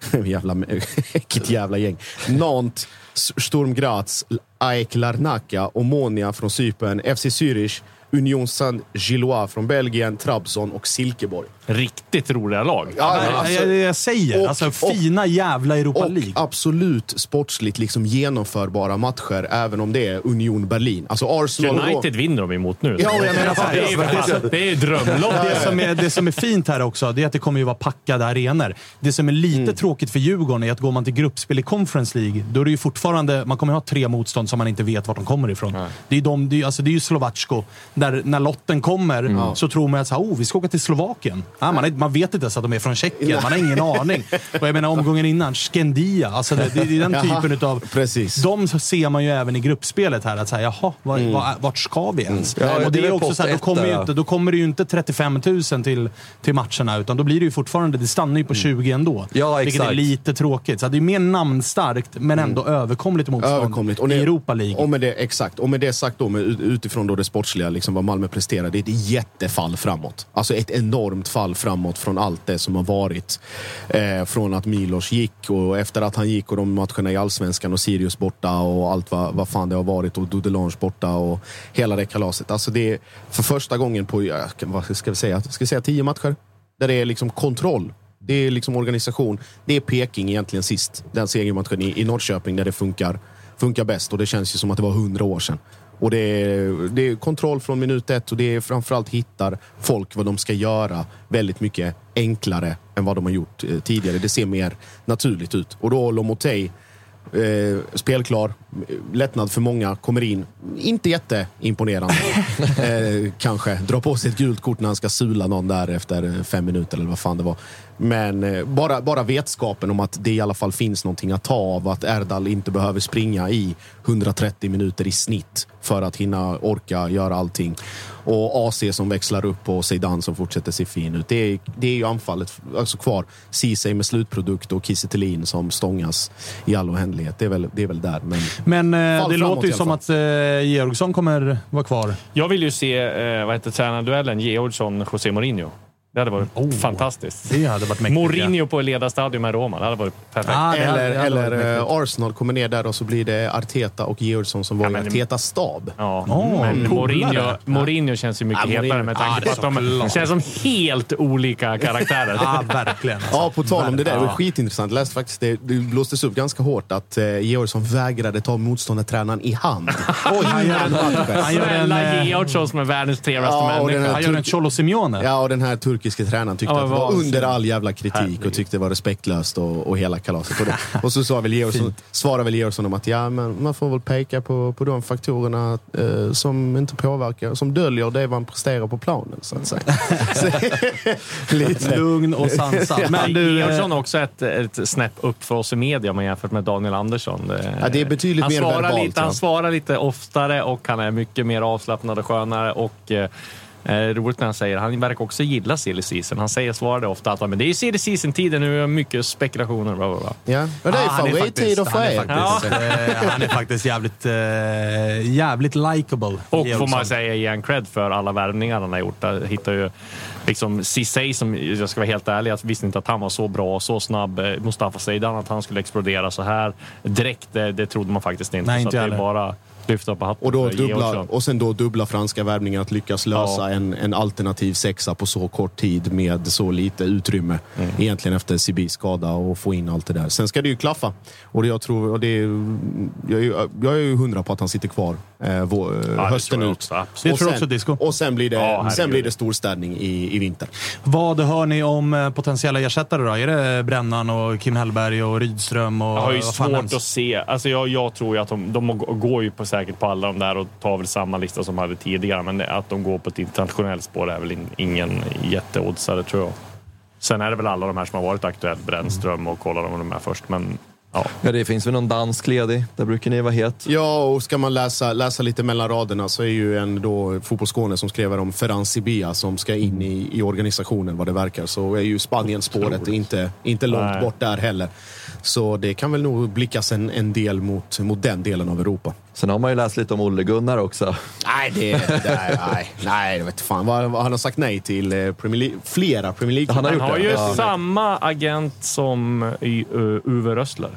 jävla, vilket jävla gäng. Nantes, Sturm Graz, AEK Larnaca, Omonia från Cypern, FC Zürich, Union Saint-Gillois från Belgien, Trabzon och Silkeborg. Riktigt roliga lag. Ja, alltså- jag, jag säger, och- alltså och- fina jävla Europa och League. absolut sportsligt liksom genomförbara matcher, även om det är Union Berlin. Alltså Arsenal... United vinner de emot nu. Ja, jag menar det är ju fan- det är drömlag. Det som, är, det som är fint här också, det är att det kommer ju vara packade arenor. Det som är lite Mm. tråkigt för Djurgården är att går man till gruppspel i Conference League, då är det ju fortfarande, man kommer ha tre motstånd som man inte vet vart de kommer ifrån. Det är, de, det är, alltså det är ju Slovacko, Där när lotten kommer så tror man att så här, oh, vi ska åka till Slovakien. Ja, man, är, man vet inte ens att de är från Tjeckien. Man har ingen aning. Och jag menar omgången innan, Skendia. Alltså det, det är den typen av... Precis. De ser man ju även i gruppspelet här. Att säga, jaha, var, Mm. var, vart ska vi ens? Ja, och det det är är väl också pott så här, då, kommer ju där. inte, då kommer det ju inte 35 000 till, till matcherna, utan då blir det ju fortfarande, det stannar ju på 20 ändå. Mm. Ja, Vilket är lite tråkigt. Så det är mer namnstarkt, men ändå överkomligt motstånd Överkomligt. Och det- i Europa League. Och med det, exakt. Och med det sagt då, med, ut- utifrån då det sportsliga, liksom vad Malmö presterar, det är ett jättefall framåt. Alltså ett enormt fall framåt från allt det som har varit. Eh, från att Milos gick och efter att han gick och de matcherna i Allsvenskan och Sirius borta och allt vad, vad fan det har varit och Dudelange borta och hela det kalaset. Alltså det är för första gången på, vad ska vi säga, ska vi säga tio matcher? Där det är liksom kontroll. Det är liksom organisation. Det är Peking egentligen sist. Den segermatchen i, i Norrköping där det funkar, funkar bäst. Och det känns ju som att det var hundra år sedan. Och det är, det är kontroll från minut ett och det är framförallt hittar folk vad de ska göra väldigt mycket enklare än vad de har gjort eh, tidigare. Det ser mer naturligt ut. Och då Lomotey Eh, spelklar, lättnad för många, kommer in. Inte jätteimponerande. eh, kanske. Drar på sig ett gult kort när han ska sula någon där efter fem minuter eller vad fan det var. Men eh, bara, bara vetskapen om att det i alla fall finns någonting att ta av. Att Erdal inte behöver springa i 130 minuter i snitt för att hinna orka göra allting. Och AC som växlar upp och Zeidan som fortsätter se fin ut. Det är, det är ju anfallet alltså kvar. Ceesay med slutprodukt och Kiese som stångas i all oändlighet. Det är väl, det är väl där. Men, Men eh, det låter ju som att eh, Georgsson kommer vara kvar. Jag vill ju se eh, vad heter tränarduellen Georgsson-José Mourinho. Det hade varit fantastiskt. Det hade varit mäktigt. Mourinho på Leda-stadion med Roma. Det hade varit perfekt. Ah, hade- eller hade varit eller eh, Arsenal kommer ner där och så blir det Arteta och Georgsson som var Ja, i Artetas stab. Ja, Åh, men. Mourinho, Mourinho känns ju mycket Ja, Mourinho- hetare med Ja, tanke det på att de såklart. känns som helt olika karaktärer. Ja, verkligen. Ja, på tal om det där. Det var Ja. skitintressant. Jag läste faktiskt det, det blåstes upp ganska hårt att eh, Georgsson vägrade ta motståndartränaren i hand. Oj, han gör en, Snälla eh, Georgsson som är världens trevligaste Ja, människa. han gör en Cholo Simeone. Ja, och den här turkiske tränaren tyckte Ja, att det var vansinnigt. under all jävla kritik och tyckte det var respektlöst och, och hela kalaset. Och, det, och så sa väl Georgsson, svarade väl Georgsson om att ja, men man får väl peka på, på de faktorerna eh, som inte påverkar, som döljer det man presterar på planen så att säga. Så, lite. Lugn och sansad. Men du, Georgsson också ett, ett snäpp upp för oss i media om man jämfört med Daniel Andersson. Det, Ja, det är betydligt han mer svarar verbalt, Lite, han svarar lite oftare och han är mycket mer avslappnad och skönare. Och, eh, Eh, roligt när han säger, han verkar också gilla silly season. Han säger, svarade ofta att men det är silly season-tiden nu, är mycket spekulationer. Bla, bla, bla. Ja, men det är är favorittider faktiskt- för han är er. faktiskt, Han är faktiskt jävligt, eh, jävligt likable. Och får man säga igen cred för alla värvningar han har gjort. Där hittar ju liksom Ceesay som, jag ska vara helt ärlig, jag visste inte att han var så bra och så snabb. Eh, Mustafa Zeidan, att han skulle explodera så här direkt, det, det trodde man faktiskt inte. Nej, så inte att det är bara lyfta på hatten Och, då dubbla, och sen då dubbla franska värvningar att lyckas lösa Ja. en, en alternativ sexa på så kort tid med så lite utrymme. Mm. Egentligen efter Sibis skada och få in allt det där. Sen ska det ju klaffa. Och det jag, tror, och det är, jag, är, ju- jag är ju hundra på att han sitter kvar eh, vår, det hösten jag ut. också. Det och tror sen, också Disco. Och sen blir det, Ja, sen blir det storstädning i, i vinter. Vad hör ni om eh, potentiella ersättare då? Är det Brännan och Kim Hellberg och Rydström? Och, Jag har ju svårt att se. Alltså jag, jag tror ju att de, de går ju på, säkert på alla de där och tar väl samma lista som de hade tidigare. Men att de går på ett internationellt spår är väl in, ingen jätteoddsare tror jag. Sen är det väl alla de här som har varit aktuellt. Brännström och kolla de de här först. Men ja. Ja, det finns väl någon dansk ledig. Där brukar ni vara het. Ja, och ska man läsa, läsa lite mellan raderna så är ju en då Fotbollsskåne som skriver om Ferran Sibia som ska in i, i organisationen vad det verkar. Så är ju Spanien-spåret inte, inte långt Nej. bort där heller. Så det kan väl nog blickas en, en del mot, mot den delen av Europa. Sen har man ju läst lite om Olle-Gunnar också. Nej, det, det, nej, nej, vet fan. Vad, vad han har sagt nej till eh, Premier League, flera Premier League. Han har Han har det. ju Ja. samma agent som i, uh, Uwe Rössler.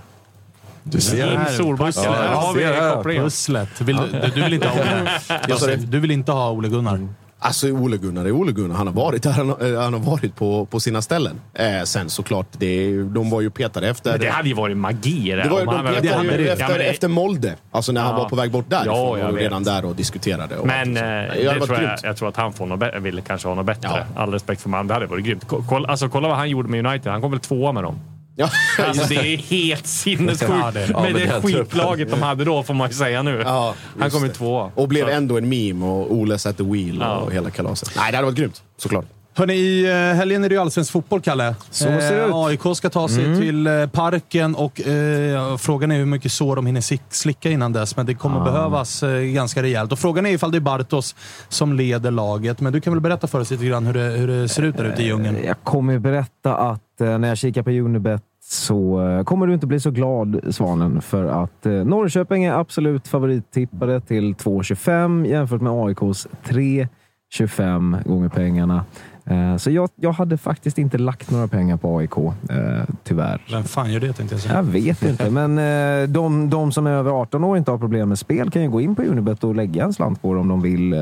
Du ser. Jim Solbacken. Ja, har vi kopplingen. Pusslet. Vill, du, du, vill inte ha sa det. du vill inte ha Ole Gunnar? Alltså Ole Gunnar är Ole Gunnar. Han har varit där han, har- han har varit på, på sina ställen. Eh, sen såklart, det, de var ju petade efter... Men det hade ju varit magi det. Det var, han de petade ju Ja, efter, det- efter Molde. Alltså när han Ja. var på väg bort därifrån. Ja, var jag vet. redan där och diskuterade. Och Men eh, det hade varit tror jag, jag tror att han får något vill kanske ha något bättre. Ja. All respekt för man. Det hade varit grymt. Ko- Kolla, alltså, kolla vad han gjorde med United. Han kom väl tvåa med dem. Ja, Alltså det är helt sinnessjukt. Ja, det. Ja, med men det den skitlaget de hade då, får man ju säga nu. Ja, Han kom ju tvåa. Och blev Så- ändå en meme och Ole at the wheel Ja. och hela kalaset. Nej, det hade varit grymt. Såklart. Hörrni, i eh, helgen är det ju allsvensk fotboll, Kalle. Så ser det ut. Eh, AIK ska ta sig Mm. till eh, Parken och eh, frågan är hur mycket sår de hinner slicka innan dess, men det kommer Ja. behövas eh, ganska rejält. Och frågan är ifall det är Bartos som leder laget, men du kan väl berätta för oss lite grann hur det, hur det ser ut där ute i djungeln? Jag kommer berätta att eh, när jag kikar på Unibet så eh, kommer du inte bli så glad, Svanen, för att eh, Norrköping är absolut favorittippare till 2,25 jämfört med AIKs 3,25 gånger pengarna. Eh, Så jag, jag hade faktiskt inte lagt några pengar på AIK, eh, tyvärr. Vem fan gör det tänkte jag säga. Jag vet inte, men eh, de, de som är över 18 år och inte har problem med spel kan ju gå in på Unibet och lägga en slant på det om de vill.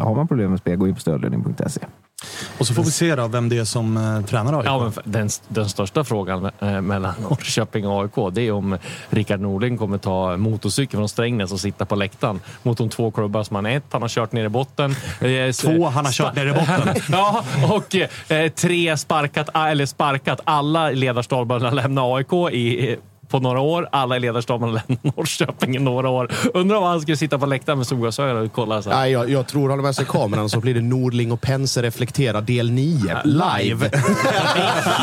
Har man problem med spel, gå in på stödledning.se. Och så får vi se då vem det är som eh, tränar AIK. Ja, den, den största frågan eh, mellan Norrköping och AIK det är om Rickard Norling kommer ta motorcykeln från Strängnäs och sitta på läktaren mot de två klubbar som han är. Ett, han har kört ner i botten. Eh, Två, han har kört ner i botten. ja, och eh, tre, sparkat, eller sparkat alla ledarstaberna lämna AIK i på några år. Alla i ledarstaben har lämnat Norrköping i några år. Undrar om han skulle sitta på läktaren med solglasögon och kolla så här. Nej, jag, jag tror han har med sig kameran så blir det Nordling och Pense reflektera del 9 live.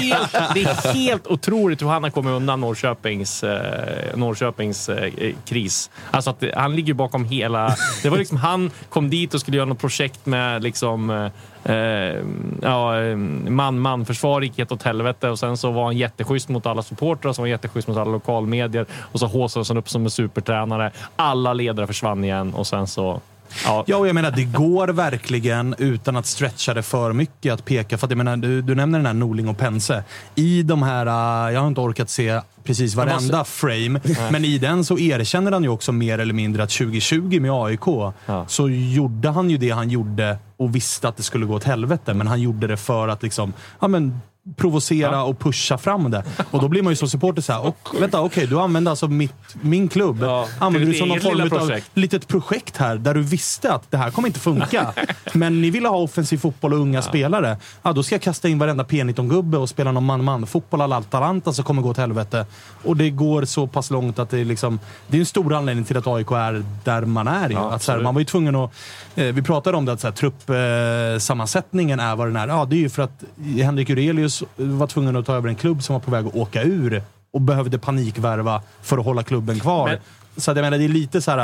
Det är helt, det är helt otroligt hur han har kommit undan Norrköpings, eh, Norrköpings eh, kris. Alltså att han ligger bakom hela... Det var liksom han kom dit och skulle göra något projekt med liksom... Eh, eh, man-man eh, försvar gick helt åt helvete och sen så var han jätteschysst mot alla supportrar, som var jätteschysst mot alla lokalmedier och så håsades han upp som en supertränare. Alla ledare försvann igen och sen så... Ja, Ja, och jag menar det går verkligen utan att stretcha det för mycket att peka. För att jag menar, du, du nämner den här Norling och Pense. I de här, uh, jag har inte orkat se precis varenda frame, men i den så erkänner han ju också mer eller mindre att 2020 med AIK så gjorde han ju det han gjorde och visste att det skulle gå åt helvete. Men han gjorde det för att liksom, ja men provocera och pusha fram det. Och då blir man ju som supporter såhär, och, vänta okej, du använde alltså mitt, min klubb, använder till du som någon form av litet projekt här där du visste att det här kommer inte funka. men ni ville ha offensiv fotboll och unga spelare. Ja, då ska jag kasta in varenda P19-gubbe och spela någon man-man-fotboll alla Atalanta som kommer gå åt helvete. Och det går så pass långt att det är liksom... Det är en stor anledning till att AIK är där man är. Ja, att, så här, man var ju tvungen att... Eh, vi pratade om det, att truppsammansättningen är vad den är. Ja, det är ju för att Henrik Urelius var tvungen att ta över en klubb som var på väg att åka ur och behövde panikvärva för att hålla klubben kvar. Men- Så att jag menar, det är lite så här...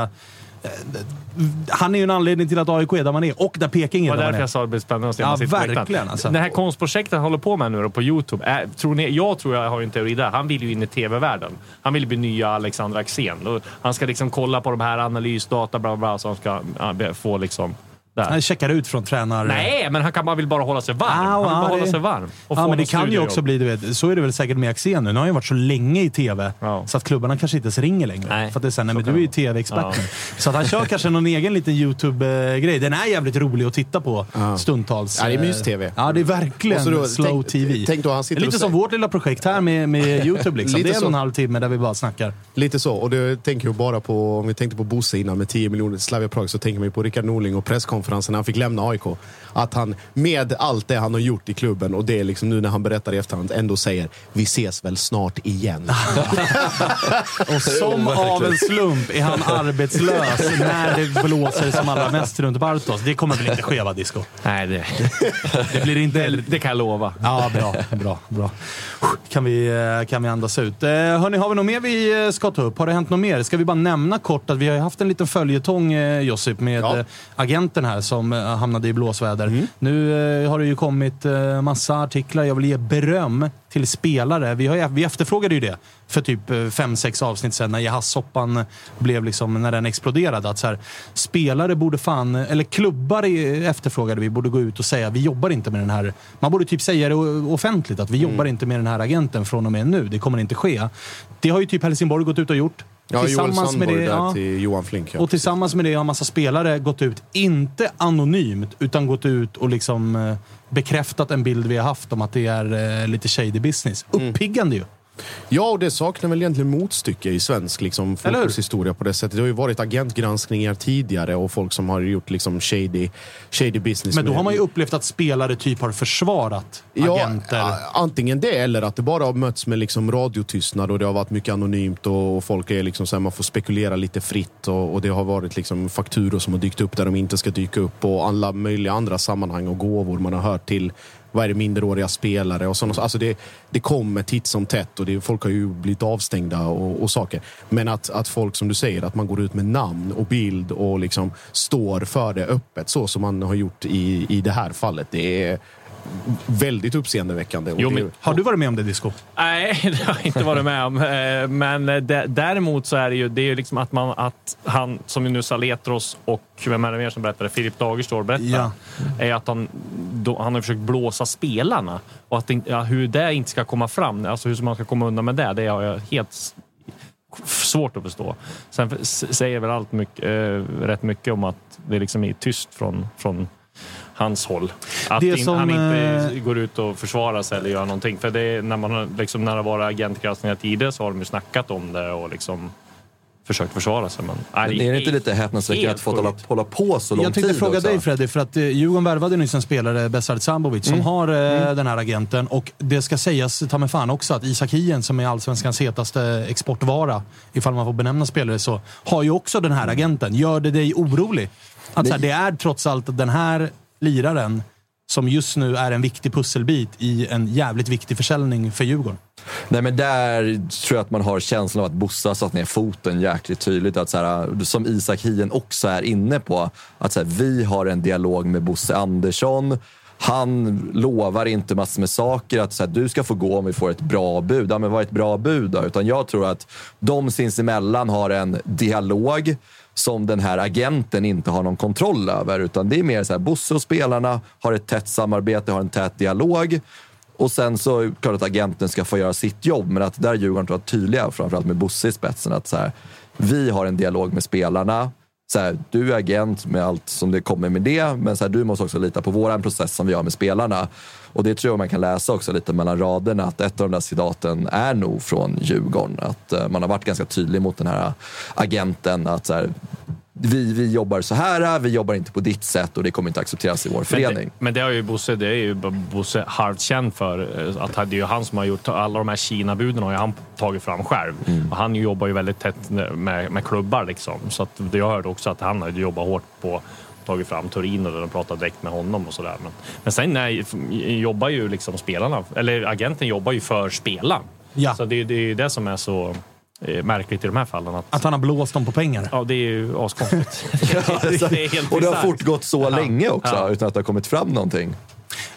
eh, Han är ju en anledning till att AIK är där man är och där Peking Det är var där man därför är. jag sa att det blir spännande att se Ja, verkligen, alltså. Det här konstprojektet han håller på med nu då på Youtube. Är, tror ni, jag tror jag har en teori där. Han vill ju in i tv-världen. Han vill bli nya Alexander Axén. Han ska liksom kolla på de här analysdata bla bla, bla så han ska ja, få liksom... Där. Han checkar ut från tränar... Nej, men han kan bara vill bara hålla sig varm. Ah, han vill bara ja, hålla det- sig varm. Ja, men det kan ju också bli, du vet, så är det väl säkert med Axén nu. Nu har han ju varit så länge i tv, så att klubbarna kanske inte ens ringer längre. Nej, för att det är så här, nej, men du är ju tv-expert nu. Så att han kör kanske någon egen liten YouTube-grej. Den är jävligt rolig att titta på stundtals. Ja, det är mys-tv. Ja, det är verkligen då, slow tänk- TV. tänk då han sitter lite som vårt lilla projekt här med, med YouTube. Liksom. Lite Det är en så. och en halv timme där vi bara snackar. Lite så. Och det tänker jag bara på, om vi tänkte på Bosse innan med 10 miljoner Slavia Prag, så tänker man ju på Rickard Norling och presskonferensen när han fick lämna AIK. Att han med allt det han har gjort i klubben och det är liksom nu när han berättar i efterhand ändå säger vi ses väl snart igen. Och som av en slump är han arbetslös när det blåser som allra mest runt Bartos. Det kommer väl inte ske va, Disco? Nej, det, Det blir inte... det, det kan jag lova. Ja, bra. bra, bra. Kan vi, eh, kan vi andas ut. Eh, hörni, har vi något mer vi eh, ska ta upp? Har det hänt något mer? Ska vi bara nämna kort att vi har haft en liten följetong, eh, Josip, med Ja. agenten här som hamnade i blåsväder. Mm. Nu eh, har det ju kommit eh, massa artiklar. Jag vill ge beröm till spelare. Vi, har, vi efterfrågade ju det för typ eh, fem, sex avsnitt sedan när Jahassoppan blev liksom, när den exploderade. Att så här, spelare borde fan, eller klubbar efterfrågade vi, borde gå ut och säga vi jobbar inte med den här. Man borde typ säga det offentligt att vi Mm. jobbar inte med den här agenten från och med nu. Det kommer inte ske. Det har ju typ Helsingborg gått ut och gjort. Ja, Joel Sandborg där till Johan Flink. Ja. Och tillsammans med det har en massa spelare gått ut, inte anonymt, utan gått ut och liksom eh, bekräftat en bild vi har haft om att det är eh, lite shady business. Mm. Uppiggande ju. Ja, och det saknar väl egentligen motstycke i svensk liksom, fotbollshistoria på det sättet. Det har ju varit agentgranskningar tidigare och folk som har gjort liksom shady, shady business. Men då med- har man ju upplevt att spelare typ har försvarat agenter. Ja, antingen det eller att det bara har mötts med liksom radiotystnad och det har varit mycket anonymt och, och folk är liksom så här, man får spekulera lite fritt och, och det har varit liksom fakturor som har dykt upp där de inte ska dyka upp och alla möjliga andra sammanhang och gåvor man har hört till vad är det, minderåriga spelare och sådana alltså det, det kommer titt som tätt och det, folk har ju blivit avstängda och, och saker. Men att, att folk, som du säger, att man går ut med namn och bild och liksom står för det öppet så som man har gjort i, i det här fallet. Det är väldigt uppseendeväckande. Jo, det- men- Har du varit med om det, Disco? Nej, det har jag inte varit med om. Eh, Men eh, dä- däremot så är det ju, det är ju liksom att, man, att han, som nu Saletros och vem är det mer som berättade? Filip Dagerstål berättade. Ja. Är att han, då, han har försökt blåsa spelarna. Och att det, ja, hur det inte ska komma fram, alltså hur man ska komma undan med det, det har jag helt svårt att förstå. Sen säger väl allt mycket, eh, rätt mycket om att det liksom är tyst från, från hans håll. Att Det in, som, han inte eh, går ut och försvarar sig eller gör någonting. För det är, när, man liksom, när det har varit agentgranskningar tidigare så har de ju snackat om det och liksom försökt försvara sig. Men, Men är det inte lite häpnadsväckande att få hålla, hålla på så lång Jag tänkte tid fråga också? dig Freddy, för att eh, Djurgården värvade nyss en spelare, Besard Sambovic, som Mm. har eh, Mm. den här agenten. Och det ska sägas, ta mig fan också, att Isak Hien som är allsvenskans hetaste exportvara, ifall man får benämna spelare så, har ju också den här agenten. Gör det dig orolig? Att så här, det är trots allt den här liraren som just nu är en viktig pusselbit i en jävligt viktig försäljning för Djurgården. Nej men där tror jag att man har känslan av att Bossa satt ner foten jäkligt tydligt. Att så här, som Isak Hien också är inne på. Att så här, vi har en dialog med Bosse Andersson. Han lovar inte massor med saker. Att så här, du ska få gå om vi får ett bra bud. Ja, men vad är ett bra bud då? Utan jag tror att de sinsemellan har en dialog som den här agenten inte har någon kontroll över. Utan det är mer så här, Bosse och spelarna har ett tätt samarbete, har en tät dialog. Och sen så är det klart att agenten ska få göra sitt jobb, men att där är Djurgården tror jag tydliga, framförallt med Bosse i spetsen, att så här, vi har en dialog med spelarna. Så här, du är agent med allt som det kommer med det, men så här, du måste också lita på vår process som vi har med spelarna. Och det tror jag man kan läsa också lite mellan raderna, att ett av de där citaten är nog från Djurgården. Att eh, man har varit ganska tydlig mot den här agenten, att så här, vi, vi jobbar så här, vi jobbar inte på ditt sätt och det kommer inte accepteras i vår Men förening. det, men det har ju Bosse, det är ju Bosse halvt känd för. eh, Att det är ju han som har gjort alla de här Kina-buden har ju han tagit fram själv. Mm. Och han jobbar ju väldigt tätt med, med klubbar liksom. Så att jag hörde också att han har jobbat hårt på tagit fram Torino där de pratade direkt med honom och sådär. Men, men sen nej, jobbar ju liksom spelarna, eller agenten jobbar ju för spelaren. Ja. Så det, det är ju det som är så eh, märkligt i de här fallen. Att, Att han har blåst dem på pengar. ja, det är ju askonstigt. Ja, det, är och det har fortgått så Ja. länge också, Ja. utan att det har kommit fram någonting.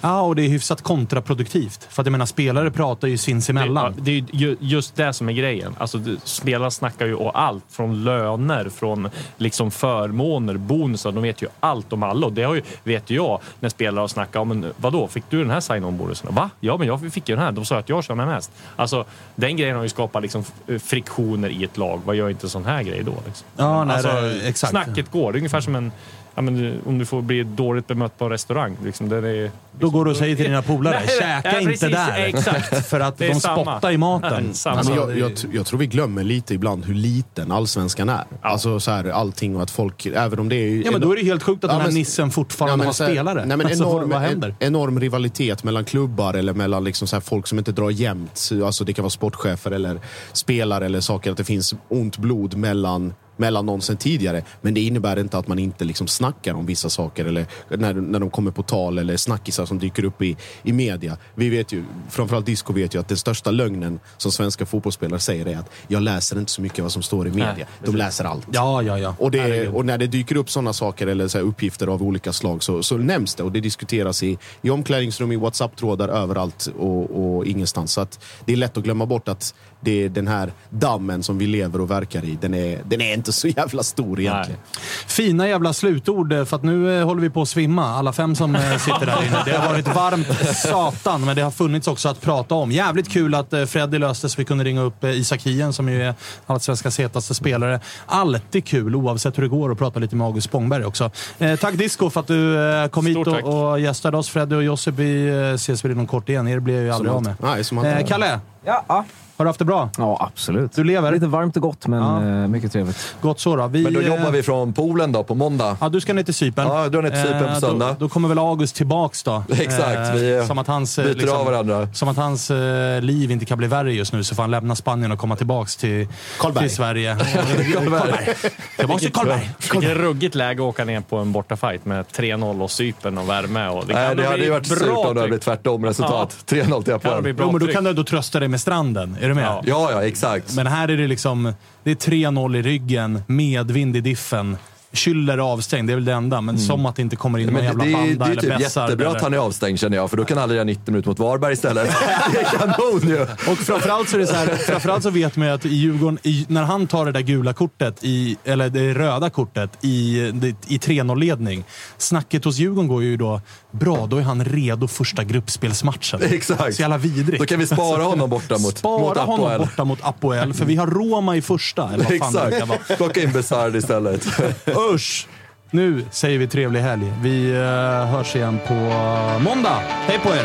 Ja, och det är hyfsat kontraproduktivt. För att jag menar, spelare pratar ju sinsemellan. Det, ja, det är ju just det som är grejen. Alltså, det, spelarna snackar ju om allt. Från löner, från liksom förmåner, bonusar. De vet ju allt om alla. Och det har ju, vet jag när spelare har snackat om, vadå, fick du den här sign-on-bonusen? Va? Ja, men jag fick ju den här. De sa att jag tjänar mest. Alltså, den grejen har ju skapat liksom friktioner i ett lag. Vad gör inte sån här grej då? Liksom? Ja, nej, alltså, det- exakt. Snacket går. Det är ungefär som en Ja, men om du får bli dåligt bemött på en restaurang. Liksom, det är, Då går du och säger till dina polare, Nej, käka ja, inte precis, där. Exakt. För att de samma. spottar i maten. Samma. Alltså, Alltså, jag, jag, jag tror vi glömmer lite ibland hur liten allsvenskan är. Alltså så här, allting och att folk, även om det är... Ja, men då är det helt sjukt att Ja, den här men- nissen fortfarande men har så här- spelare. Nej, men Alltså, enorm, vad händer? En, enorm rivalitet mellan klubbar eller mellan liksom så här folk som inte drar jämnt. Alltså det kan vara sportchefer eller spelare eller saker. Att det finns ont blod mellan mellan någon sen tidigare. Men det innebär inte att man inte liksom snackar om vissa saker eller när, när de kommer på tal eller snackisar som dyker upp i, i media. Vi vet ju, framförallt Disco vet ju att den största lögnen som svenska fotbollsspelare säger är att jag läser inte så mycket vad som står i media. Nej, de läser allt. Ja, ja, ja. Och, det, och när det dyker upp sådana saker eller så här uppgifter av olika slag så, så nämns det och det diskuteras i, i omklädningsrum, i WhatsApp-trådar, överallt och, och ingenstans. Så att det är lätt att glömma bort att det är den här dammen som vi lever och verkar i, den är, den är inte så jävla stor egentligen. Fina jävla slutord, eh, för att nu eh, håller vi på att svimma. Alla fem som eh, sitter där inne. Det har varit varmt satan, men det har funnits också att prata om. Jävligt kul att Freddy löste så vi kunde ringa upp Isak Hien som ju är allsvenskans hetaste spelare. Alltid kul, oavsett hur det går, att prata lite med August Spångberg också. Eh, tack Disco för att du eh, kom Stort hit tack. och, och gästade oss. Freddy och Josip, vi eh, ses väl inom kort igen. Er blir jag ju aldrig av med. Nej, som. Eh, Kalle, Ja. Har du haft det bra? Ja, absolut. Du lever? Lite varmt och gott, men Ja. eh, mycket trevligt. Gott så då. Vi, Men då eh, jobbar vi från poolen då på måndag. Ja, du ska ner till Cypern. Ja, jag drar ner till Cypern på Eh, söndag. Då, då kommer väl August tillbaks då. Exakt, vi, eh, som att hans, eh, byter av varandra. Som att hans eh, liv inte kan bli värre just nu, så får han lämna Spanien och komma tillbaks till, Karlberg. till Sverige. Karlberg. Tillbaks till Karlberg. Vilket ruggigt läge att åka ner på en bortafight med 3-0 och Cypern och värme. Och det kan Nej, det hade ju varit surt bra om det hade blivit tvärtom resultat. 3-0 till bra Jo, men då kan du ändå trösta dig med stranden. Är du med? Ja. Ja, ja, exakt. Men här är det liksom det är 3-0 i ryggen, medvind i diffen. Schüller är avstängd, det är väl det enda. Men som att det inte kommer in någon det, jävla det, är- banda det är eller typ Bessard jättebra eller- att han är avstängd känner jag, för då kan alla göra 90 minuter mot Varberg istället. det är kanon ju! Och framförallt så, är det så här, framförallt så vet man ju att i Djurgården, i, när han tar det där gula kortet, i, eller det röda kortet i, det- i 3-0-ledning. Snacket hos Djurgården går ju då, bra, då är han redo första gruppspelsmatchen. Exakt. Så jävla vidrigt. Då kan vi spara honom borta mot, Spara mot honom Apoel. borta mot Apoel, för vi har Roma i första. Eller vad fan det Exakt. Plocka in Besard istället. Usch! Nu säger vi trevlig helg. Vi eh, hörs igen på måndag. Hej på er!